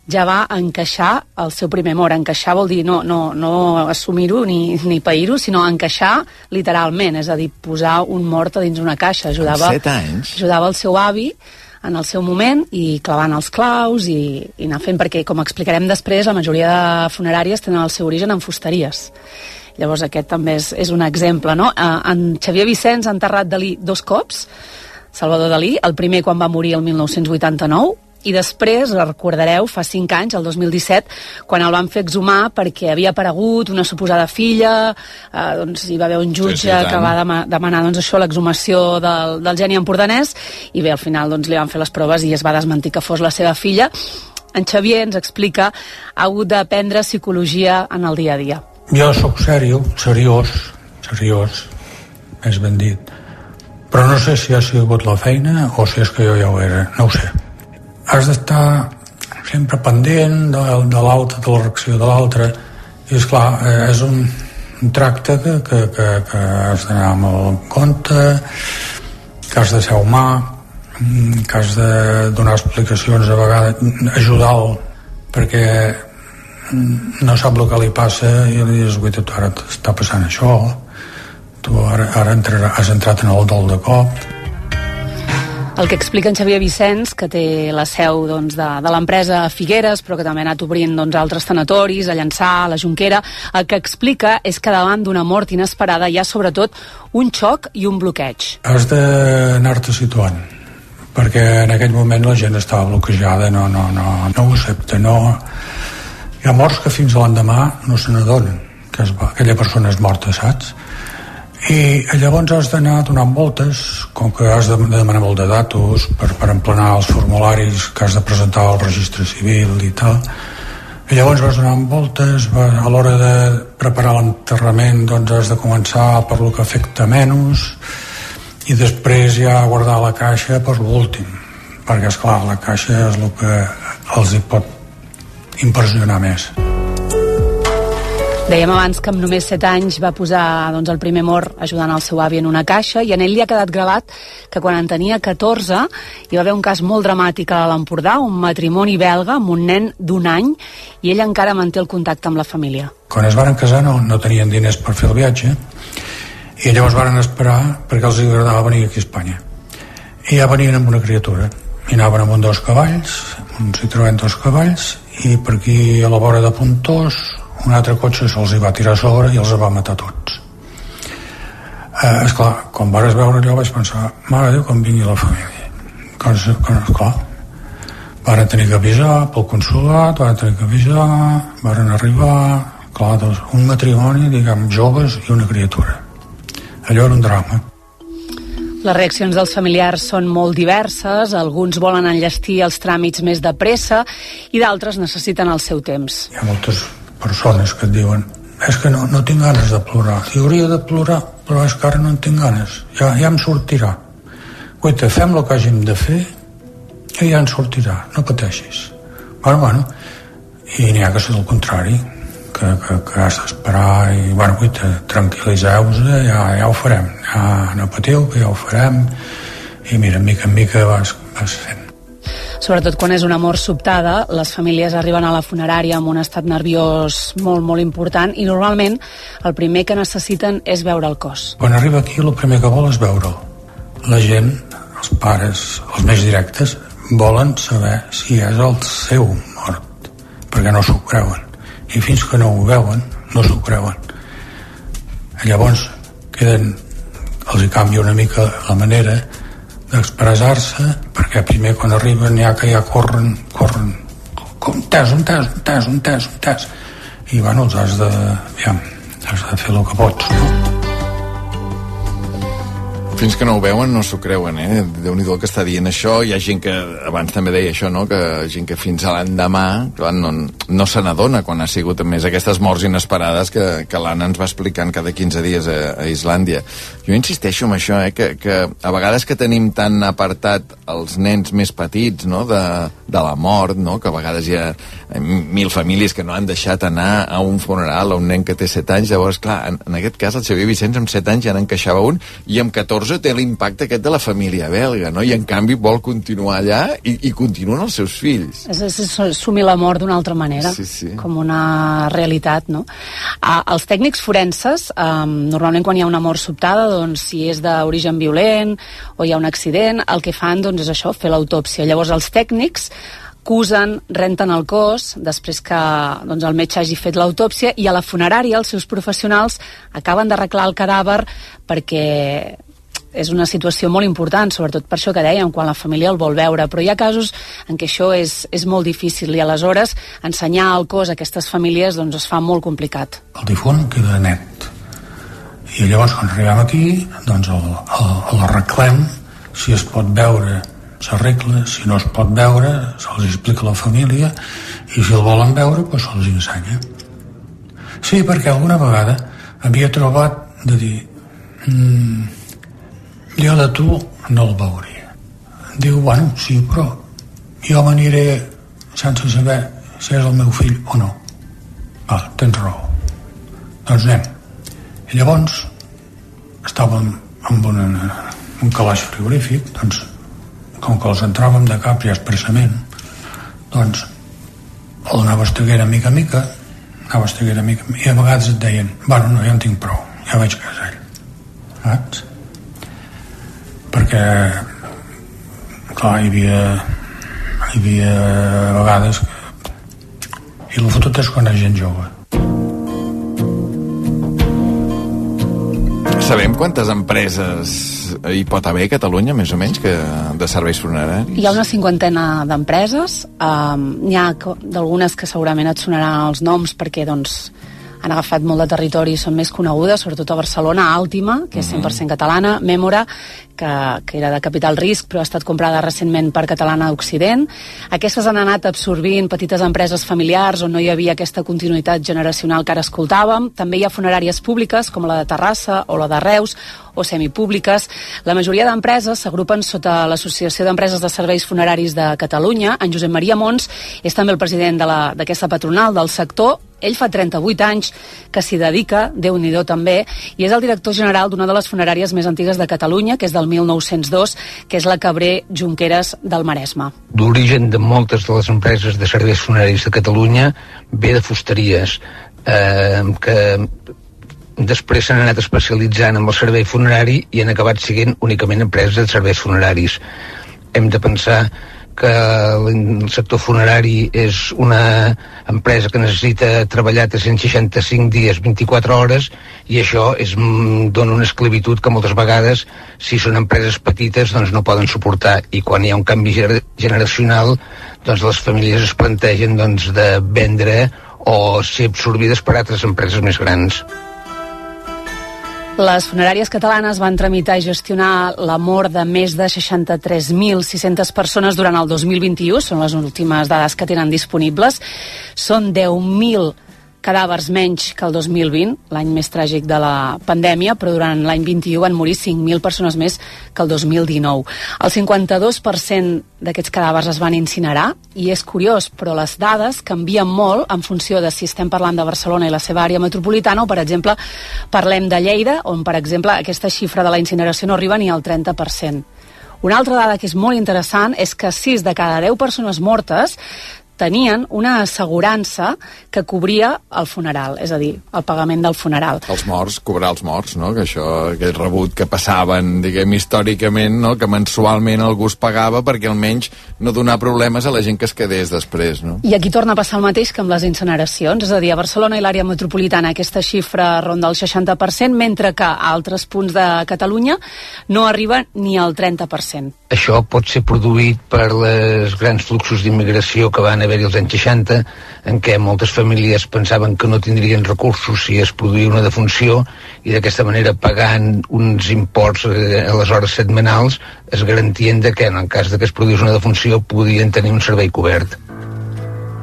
ja va encaixar el seu primer amor. Encaixar vol dir no, no, no assumir-ho ni, ni pair-ho, sinó encaixar literalment, és a dir, posar un mort a dins una caixa. Ajudava, set anys? Ajudava el seu avi en el seu moment i clavant els claus i, i anar fent, perquè com explicarem després, la majoria de funeràries tenen el seu origen en fusteries. Llavors aquest també és, és un exemple, no? Eh, en Xavier Vicenç ha enterrat Dalí dos cops, Salvador Dalí, el primer quan va morir el 1989, i després, recordareu, fa 5 anys, el 2017, quan el van fer exhumar perquè havia aparegut una suposada filla, eh, doncs hi va haver un jutge Sí, sí, que va dema demanar doncs, això, l'exhumació del, del geni empordanès, i bé, al final doncs, li van fer les proves i es va desmentir que fos la seva filla. En Xavier ens explica ha hagut d'aprendre psicologia en el dia a dia. Jo sóc sèrio, seriós, seriós, més ben dit. Però no sé si ha sigut la feina o si és que jo ja ho era, no ho sé. Has d'estar sempre pendent de, de l'altre, de la reacció de l'altre, i és clar, eh, és un, un tracte que, que, que, que has d'anar amb el compte, que has de ser humà, que has de donar explicacions a vegades, ajudar-lo, perquè no sap el que li passa i li dius, guaita, tu ara t'està passant això tu ara, ara entrarà, has entrat en el dol de cop El que explica en Xavier Vicenç, que té la seu doncs, de, de l'empresa Figueres, però que també ha anat obrint doncs, altres tanatoris, a Llançà, a la Jonquera, el que explica és que davant d'una mort inesperada hi ha sobretot un xoc i un bloqueig. has d'anar-te situant perquè en aquell moment la gent estava bloquejada no, no, no, no ho accepta no... hi ha morts que fins l'endemà no se n'adonen que es aquella persona és morta, saps? I llavors has d'anar donant voltes com que has de, de demanar molt de datos per, per emplenar els formularis que has de presentar al registre civil i tal i llavors vas donant voltes a l'hora de preparar l'enterrament doncs has de començar per lo que afecta menys i després ja guardar la caixa per l'últim perquè és clar la caixa és el que els hi pot impressionar més Dèiem abans que amb només 7 anys va posar doncs, el primer mort ajudant el seu avi en una caixa i en ell li ha quedat gravat que quan en tenia 14 hi va haver un cas molt dramàtic a l'Empordà, un matrimoni belga amb un nen d'un any i ell encara manté el contacte amb la família. Quan es van casar no, no tenien diners per fer el viatge i llavors varen esperar perquè els agradava venir aquí a Espanya. I ja venien amb una criatura i anaven amb un dos cavalls, un Citroën dos cavalls i per aquí a la vora de Puntós un altre cotxe se'ls hi va tirar a sobre i els va matar tots. Eh, esclar, quan vares veure allò vaig pensar, mare Déu, quan vingui la família. Com, com, esclar varen tenir que avisar pel consulat, varen tenir que avisar varen arribar clar, doncs, un matrimoni, diguem, joves i una criatura. Allò era un drama. Les reaccions dels familiars són molt diverses, alguns volen enllestir els tràmits més de pressa i d'altres necessiten el seu temps. Hi ha moltes persones que et diuen és que no, no tinc ganes de plorar. I hauria de plorar, però és que ara no en tinc ganes. Ja, ja em sortirà. Guaita, fem el que hàgim de fer i ja en sortirà, no pateixis. Bueno, bueno, i n'hi ha que ser el contrari que, que, que has d'esperar i, bueno, guaita, tranquil·liseu-vos, ja, ja ho farem, ja no patiu, que ja ho farem, i mira, mica en mica vas, vas fent. Sobretot quan és una mort sobtada, les famílies arriben a la funerària amb un estat nerviós molt, molt important i normalment el primer que necessiten és veure el cos. Quan arriba aquí el primer que vol és veure'l. La gent, els pares, els més directes, volen saber si és el seu mort, perquè no s'ho creuen i fins que no ho veuen no s'ho creuen llavors queden els hi canvia una mica la manera d'expressar-se perquè primer quan arriben ja que ja corren corren un tes, un tes, un tes, un tes, un tes i bueno, els has de ja, has de fer el que pots no? Fins que no ho veuen no s'ho creuen, eh? déu nhi que està dient això. Hi ha gent que, abans també deia això, no? que gent que fins a l'endemà no, no se n'adona quan ha sigut més aquestes morts inesperades que, que l'Anna ens va explicant cada 15 dies a, a Islàndia. Jo insisteixo en això, eh? que, que a vegades que tenim tan apartat els nens més petits no? de, de la mort, no? que a vegades ha mil famílies que no han deixat anar a un funeral a un nen que té 7 anys, llavors, clar, en, en aquest cas el Xavier Vicenç amb 7 anys ja n'encaixava un i amb 14 14 té l'impacte aquest de la família belga, no? I en canvi vol continuar allà i, i continuen els seus fills. És, és, és assumir la mort d'una altra manera, sí, sí. com una realitat, no? Ah, els tècnics forenses, um, normalment quan hi ha una mort sobtada, doncs si és d'origen violent o hi ha un accident, el que fan doncs, és això, fer l'autòpsia. Llavors els tècnics acusen, renten el cos després que doncs, el metge hagi fet l'autòpsia i a la funerària els seus professionals acaben d'arreglar el cadàver perquè és una situació molt important, sobretot per això que dèiem, quan la família el vol veure, però hi ha casos en què això és, és molt difícil i aleshores ensenyar el cos a aquestes famílies doncs es fa molt complicat. El difunt queda net i llavors quan arribem aquí doncs l'arreglem si es pot veure s'arregla, si no es pot veure se'ls explica a la família i si el volen veure doncs se'ls ensenya sí, perquè alguna vegada havia trobat de dir mmm, jo de tu no el veuria. Diu, bueno, sí, però jo m'aniré sense saber si és el meu fill o no. Va, tens raó. Doncs anem. I llavors estàvem amb una, un calaix frigorífic, doncs, com que els entràvem de cap ja expressament, doncs el anava estaguera mica a mica, anava estaguera mica, i a vegades et deien, bueno, no, ja en tinc prou, ja vaig a casa ell. Saps? perquè clar, hi havia hi havia vegades que... i el fotut és quan hi ha gent jove Sabem quantes empreses hi pot haver a Catalunya, més o menys, que de serveis funeraris? Hi ha una cinquantena d'empreses. Um, N'hi ha d'algunes que segurament et sonaran els noms perquè doncs, han agafat molt de territori i són més conegudes, sobretot a Barcelona, Àltima, que és 100% catalana, Mèmora, que, que era de capital risc però ha estat comprada recentment per Catalana Occident. Aquestes han anat absorbint petites empreses familiars on no hi havia aquesta continuïtat generacional que ara escoltàvem. També hi ha funeràries públiques com la de Terrassa o la de Reus o semipúbliques. La majoria d'empreses s'agrupen sota l'Associació d'Empreses de Serveis Funeraris de Catalunya. En Josep Maria Mons és també el president d'aquesta patronal del sector Ell fa 38 anys que s'hi dedica, déu nhi també, i és el director general d'una de les funeràries més antigues de Catalunya, que és del 1902, que és la Cabré Junqueras del Maresme. L'origen de moltes de les empreses de serveis funeraris de Catalunya ve de fusteries, eh, que després s'han anat especialitzant en el servei funerari i han acabat siguent únicament empreses de serveis funeraris. Hem de pensar que el sector funerari és una empresa que necessita treballar 365 dies, 24 hores, i això és, mm, dona una esclavitud que moltes vegades, si són empreses petites, doncs no poden suportar. I quan hi ha un canvi generacional, doncs les famílies es plantegen doncs, de vendre o ser absorbides per altres empreses més grans. Les funeràries catalanes van tramitar i gestionar la mort de més de 63.600 persones durant el 2021, són les últimes dades que tenen disponibles. Són 10.000 cadàvers menys que el 2020, l'any més tràgic de la pandèmia, però durant l'any 21 van morir 5.000 persones més que el 2019. El 52% d'aquests cadàvers es van incinerar, i és curiós, però les dades canvien molt en funció de si estem parlant de Barcelona i la seva àrea metropolitana o, per exemple, parlem de Lleida, on, per exemple, aquesta xifra de la incineració no arriba ni al 30%. Una altra dada que és molt interessant és que 6 de cada 10 persones mortes tenien una assegurança que cobria el funeral, és a dir, el pagament del funeral. Els morts, cobrar els morts, no? Que això, aquell rebut que passaven, diguem, històricament, no? Que mensualment algú es pagava perquè almenys no donar problemes a la gent que es quedés després, no? I aquí torna a passar el mateix que amb les incineracions, és a dir, a Barcelona i l'àrea metropolitana aquesta xifra ronda el 60%, mentre que a altres punts de Catalunya no arriba ni al 30%. Això pot ser produït per les grans fluxos d'immigració que van haver-hi als anys 60, en què moltes famílies pensaven que no tindrien recursos si es produïa una defunció i d'aquesta manera pagant uns imports eh, a les hores setmanals es garantien de que en el cas de que es produís una defunció podien tenir un servei cobert.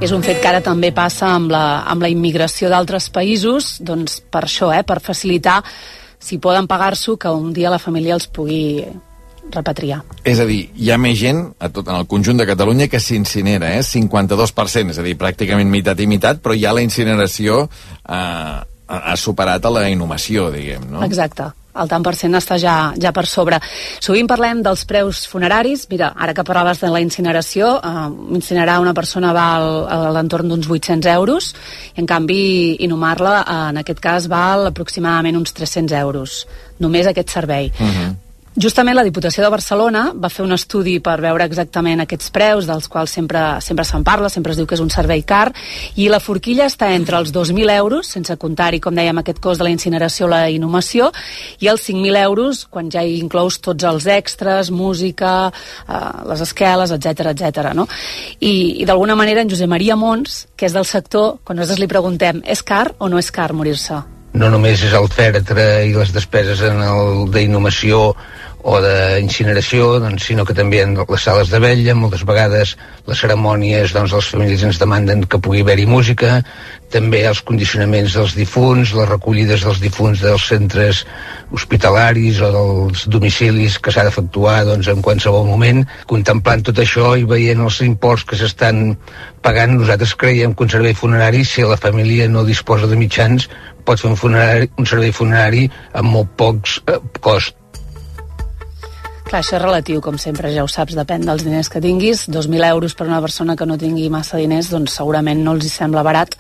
És un fet que ara també passa amb la, amb la immigració d'altres països, doncs per això, eh, per facilitar si poden pagar-s'ho, que un dia la família els pugui repatriar. És a dir, hi ha més gent a tot, en el conjunt de Catalunya que s'incinera, eh? 52%, és a dir, pràcticament meitat i meitat, però ja la incineració eh, ha superat a la inhumació, diguem, no? Exacte el tant per cent està ja, ja per sobre. Sovint parlem dels preus funeraris. Mira, ara que parlaves de la incineració, eh, incinerar una persona val a l'entorn d'uns 800 euros, i en canvi inhumar-la, eh, en aquest cas, val aproximadament uns 300 euros. Només aquest servei. Uh -huh. Justament la Diputació de Barcelona va fer un estudi per veure exactament aquests preus, dels quals sempre sempre se'n parla, sempre es diu que és un servei car, i la forquilla està entre els 2.000 euros, sense comptar-hi, com dèiem, aquest cost de la incineració o la inhumació, i els 5.000 euros, quan ja hi inclous tots els extras, música, eh, les esqueles, etc etc. no? I, i d'alguna manera en Josep Maria Mons, que és del sector, quan nosaltres li preguntem, és car o no és car morir-se? No només és el fèretre i les despeses en el d'inhumació o d'incineració, doncs, sinó que també en les sales de vella, moltes vegades les cerimònies, doncs les famílies ens demanden que pugui haver-hi música, també els condicionaments dels difunts, les recollides dels difunts dels centres hospitalaris o dels domicilis que s'ha d'efectuar doncs, en qualsevol moment. Contemplant tot això i veient els imports que s'estan pagant, nosaltres creiem que un servei funerari, si la família no disposa de mitjans, pot fer un, funerari, un servei funerari amb molt pocs eh, cost Clar, això és relatiu, com sempre, ja ho saps, depèn dels diners que tinguis. 2.000 euros per una persona que no tingui massa diners, doncs segurament no els hi sembla barat,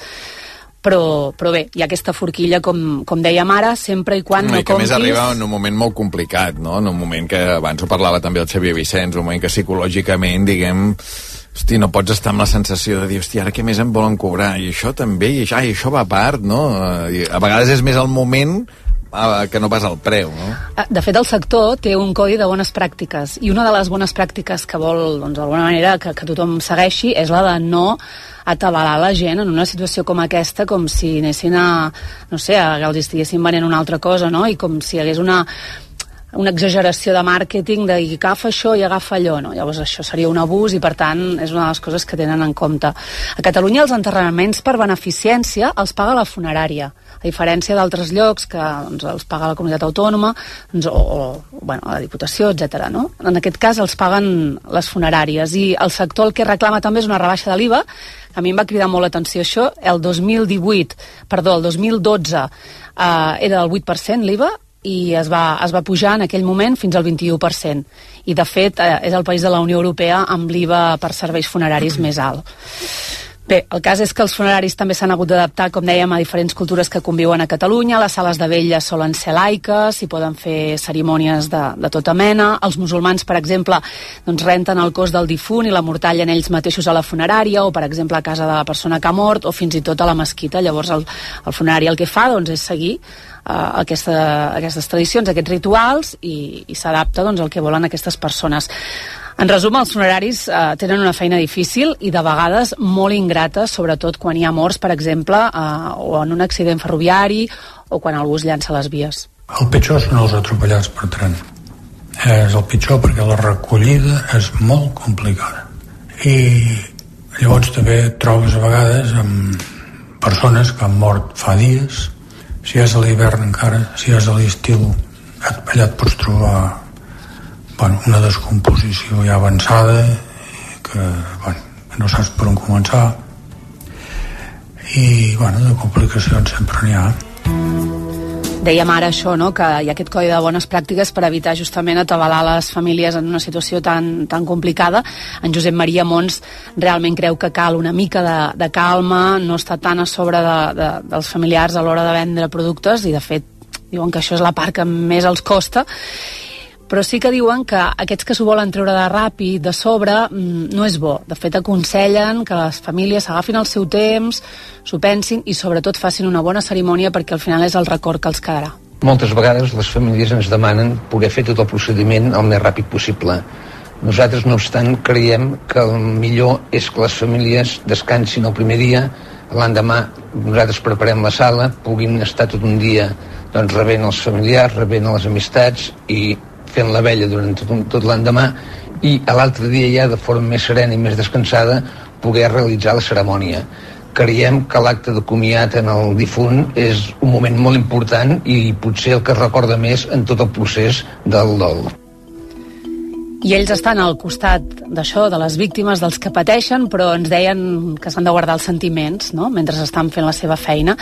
però, però bé, hi ha aquesta forquilla, com, com dèiem ara, sempre i quan no, no i que comptis... més arriba en un moment molt complicat, no? En un moment que abans ho parlava també el Xavier Vicenç, un moment que psicològicament, diguem, hosti, no pots estar amb la sensació de dir, hosti, ara què més em volen cobrar? I això també, i això, i això va a part, no? I a vegades és més el moment Ah, que no pas el preu, no? Ah, de fet, el sector té un codi de bones pràctiques i una de les bones pràctiques que vol, doncs, d'alguna manera, que, que tothom segueixi és la de no atabalar la gent en una situació com aquesta com si anessin a, no sé, a, els estiguessin venent una altra cosa, no? I com si hi hagués una una exageració de màrqueting de agafa això i agafa allò, no? Llavors això seria un abús i per tant és una de les coses que tenen en compte. A Catalunya els enterraments per beneficència els paga la funerària, a diferència d'altres llocs que doncs, els paga la comunitat autònoma doncs, o, o bueno, la Diputació, etc. No? En aquest cas els paguen les funeràries i el sector el que reclama també és una rebaixa de l'IVA a mi em va cridar molt l'atenció això, el 2018, perdó, el 2012 eh, era del 8% l'IVA, i es va, es va pujar en aquell moment fins al 21%. I, de fet, eh, és el país de la Unió Europea amb l'IVA per serveis funeraris més alt. Bé, el cas és que els funeraris també s'han hagut d'adaptar, com dèiem, a diferents cultures que conviuen a Catalunya. Les sales de vella solen ser laiques, i poden fer cerimònies de, de tota mena. Els musulmans, per exemple, doncs renten el cos del difunt i la mortalla en ells mateixos a la funerària, o, per exemple, a casa de la persona que ha mort, o fins i tot a la mesquita. Llavors, el, el funerari el que fa doncs, és seguir eh, aquesta, aquestes tradicions, aquests rituals i, i s'adapta doncs, al que volen aquestes persones. En resum, els funeraris eh, tenen una feina difícil i de vegades molt ingrata, sobretot quan hi ha morts, per exemple, eh, o en un accident ferroviari o quan algú es llança les vies. El pitjor són els atropellats per tren. És el pitjor perquè la recollida és molt complicada. I llavors també trobes a vegades amb persones que han mort fa dies si és a l'hivern encara, si és a l'estiu, et pots trobar bueno, una descomposició ja avançada que bueno, no saps per on començar i bueno, de complicacions sempre n'hi ha Dèiem ara això, no? que hi ha aquest codi de bones pràctiques per evitar justament atabalar les famílies en una situació tan, tan complicada. En Josep Maria Mons realment creu que cal una mica de, de calma, no està tan a sobre de, de, dels familiars a l'hora de vendre productes i de fet diuen que això és la part que més els costa però sí que diuen que aquests que s'ho volen treure de ràpid, de sobre, mm, no és bo. De fet, aconsellen que les famílies s'agafin el seu temps, s'ho pensin i sobretot facin una bona cerimònia perquè al final és el record que els quedarà. Moltes vegades les famílies ens demanen poder fer tot el procediment el més ràpid possible. Nosaltres, no obstant, creiem que el millor és que les famílies descansin el primer dia, l'endemà nosaltres preparem la sala, puguin estar tot un dia doncs, rebent els familiars, rebent les amistats i fent la vella durant tot, tot l'endemà i a l'altre dia ja de forma més serena i més descansada poder realitzar la cerimònia. Creiem que l'acte de comiat en el difunt és un moment molt important i potser el que recorda més en tot el procés del dol. I ells estan al costat d'això, de les víctimes, dels que pateixen, però ens deien que s'han de guardar els sentiments, no?, mentre estan fent la seva feina.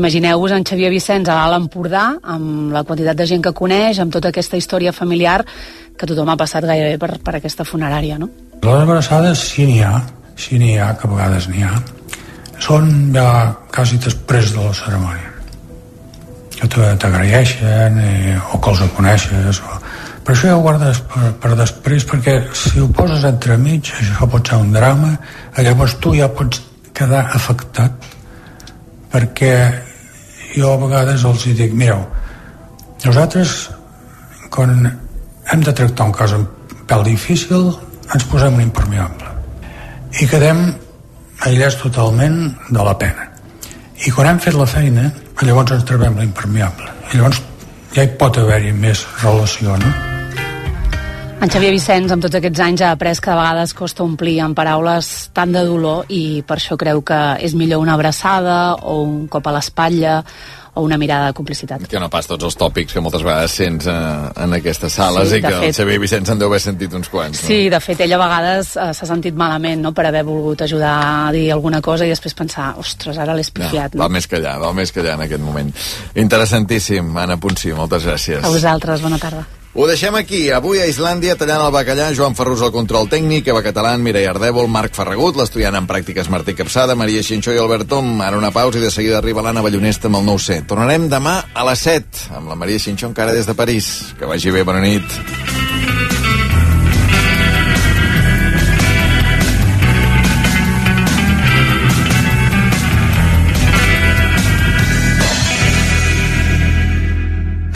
Imagineu-vos en Xavier Vicenç a l'Alt Empordà, amb la quantitat de gent que coneix, amb tota aquesta història familiar que tothom ha passat gairebé per, per aquesta funerària, no? Les abraçades sí n'hi ha, sí n'hi ha, que a vegades n'hi ha. Són ja quasi després de la cerimònia. Que t'agraeixen, eh, o que els coneixes, o però això ja ho guardes per, per després perquè si ho poses entremig això pot ser un drama llavors tu ja pots quedar afectat perquè jo a vegades els dic mireu nosaltres quan hem de tractar un cas un pèl difícil ens posem un impermeable i quedem aïllats totalment de la pena i quan hem fet la feina llavors ens trobem l'impermeable llavors ja hi pot haver-hi més relació no? En Xavier Vicenç, amb tots aquests anys, ha après que de vegades costa omplir amb paraules tant de dolor i per això creu que és millor una abraçada o un cop a l'espatlla o una mirada de complicitat. Que no pas tots els tòpics que moltes vegades sents eh, en aquestes sales Sí, i que de el fet. Xavier Vicenç en deu haver sentit uns quants. Sí, de fet, ella a vegades eh, s'ha sentit malament no? per haver volgut ajudar a dir alguna cosa i després pensar, ostres, ara l'he No, espifiat. val més que allà, val més que allà en aquest moment. Interessantíssim, Anna Puncí, moltes gràcies. A vosaltres, bona tarda. Ho deixem aquí. Avui a Islàndia, tallant el bacallà, Joan Ferrus al control tècnic, Eva Catalán, Mireia Ardèvol, Marc Ferragut, l'estudiant en pràctiques Martí Capçada, Maria Xinxó i Albert Tom. Ara una pausa i de seguida arriba l'Anna Ballonesta amb el 9C. Tornarem demà a les 7, amb la Maria Xinxó encara des de París. Que vagi bé, bona nit.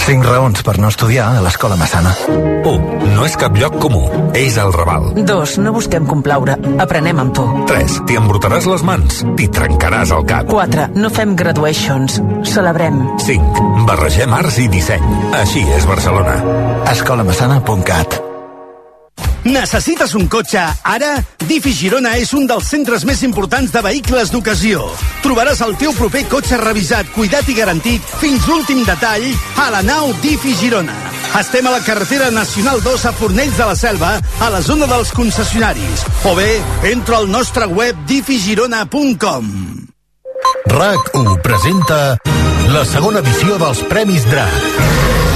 5 raons per no estudiar a l'escola Massana. 1. No és cap lloc comú. És el Raval. 2. No busquem complaure. Aprenem amb tu. 3. T'hi embrutaràs les mans. T'hi trencaràs el cap. 4. No fem graduations. Celebrem. 5. Barregem arts i disseny. Així és Barcelona. escolamassana.cat Necessites un cotxe ara? Difi Girona és un dels centres més importants de vehicles d'ocasió. Trobaràs el teu proper cotxe revisat, cuidat i garantit fins l'últim detall a la nau Difi Girona. Estem a la carretera Nacional 2 a Fornells de la Selva, a la zona dels concessionaris. O bé, entra al nostre web difigirona.com. RAC1 presenta la segona edició dels Premis DRAC.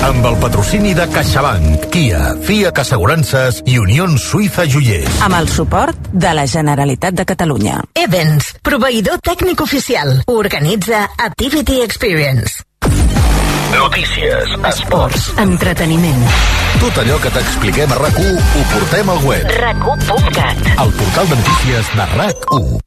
Amb el patrocini de CaixaBank, Kia, FIAC Assegurances i Unió Suïssa Joiers. amb el suport de la Generalitat de Catalunya. Evans, proveïdor tècnic oficial. Organitza Activity Experience. Notícies, esports, Entreteniment. tot allò que t'expliquem a RAC1 ho portem al web. RAC1.cat El portal de notícies de RAC1.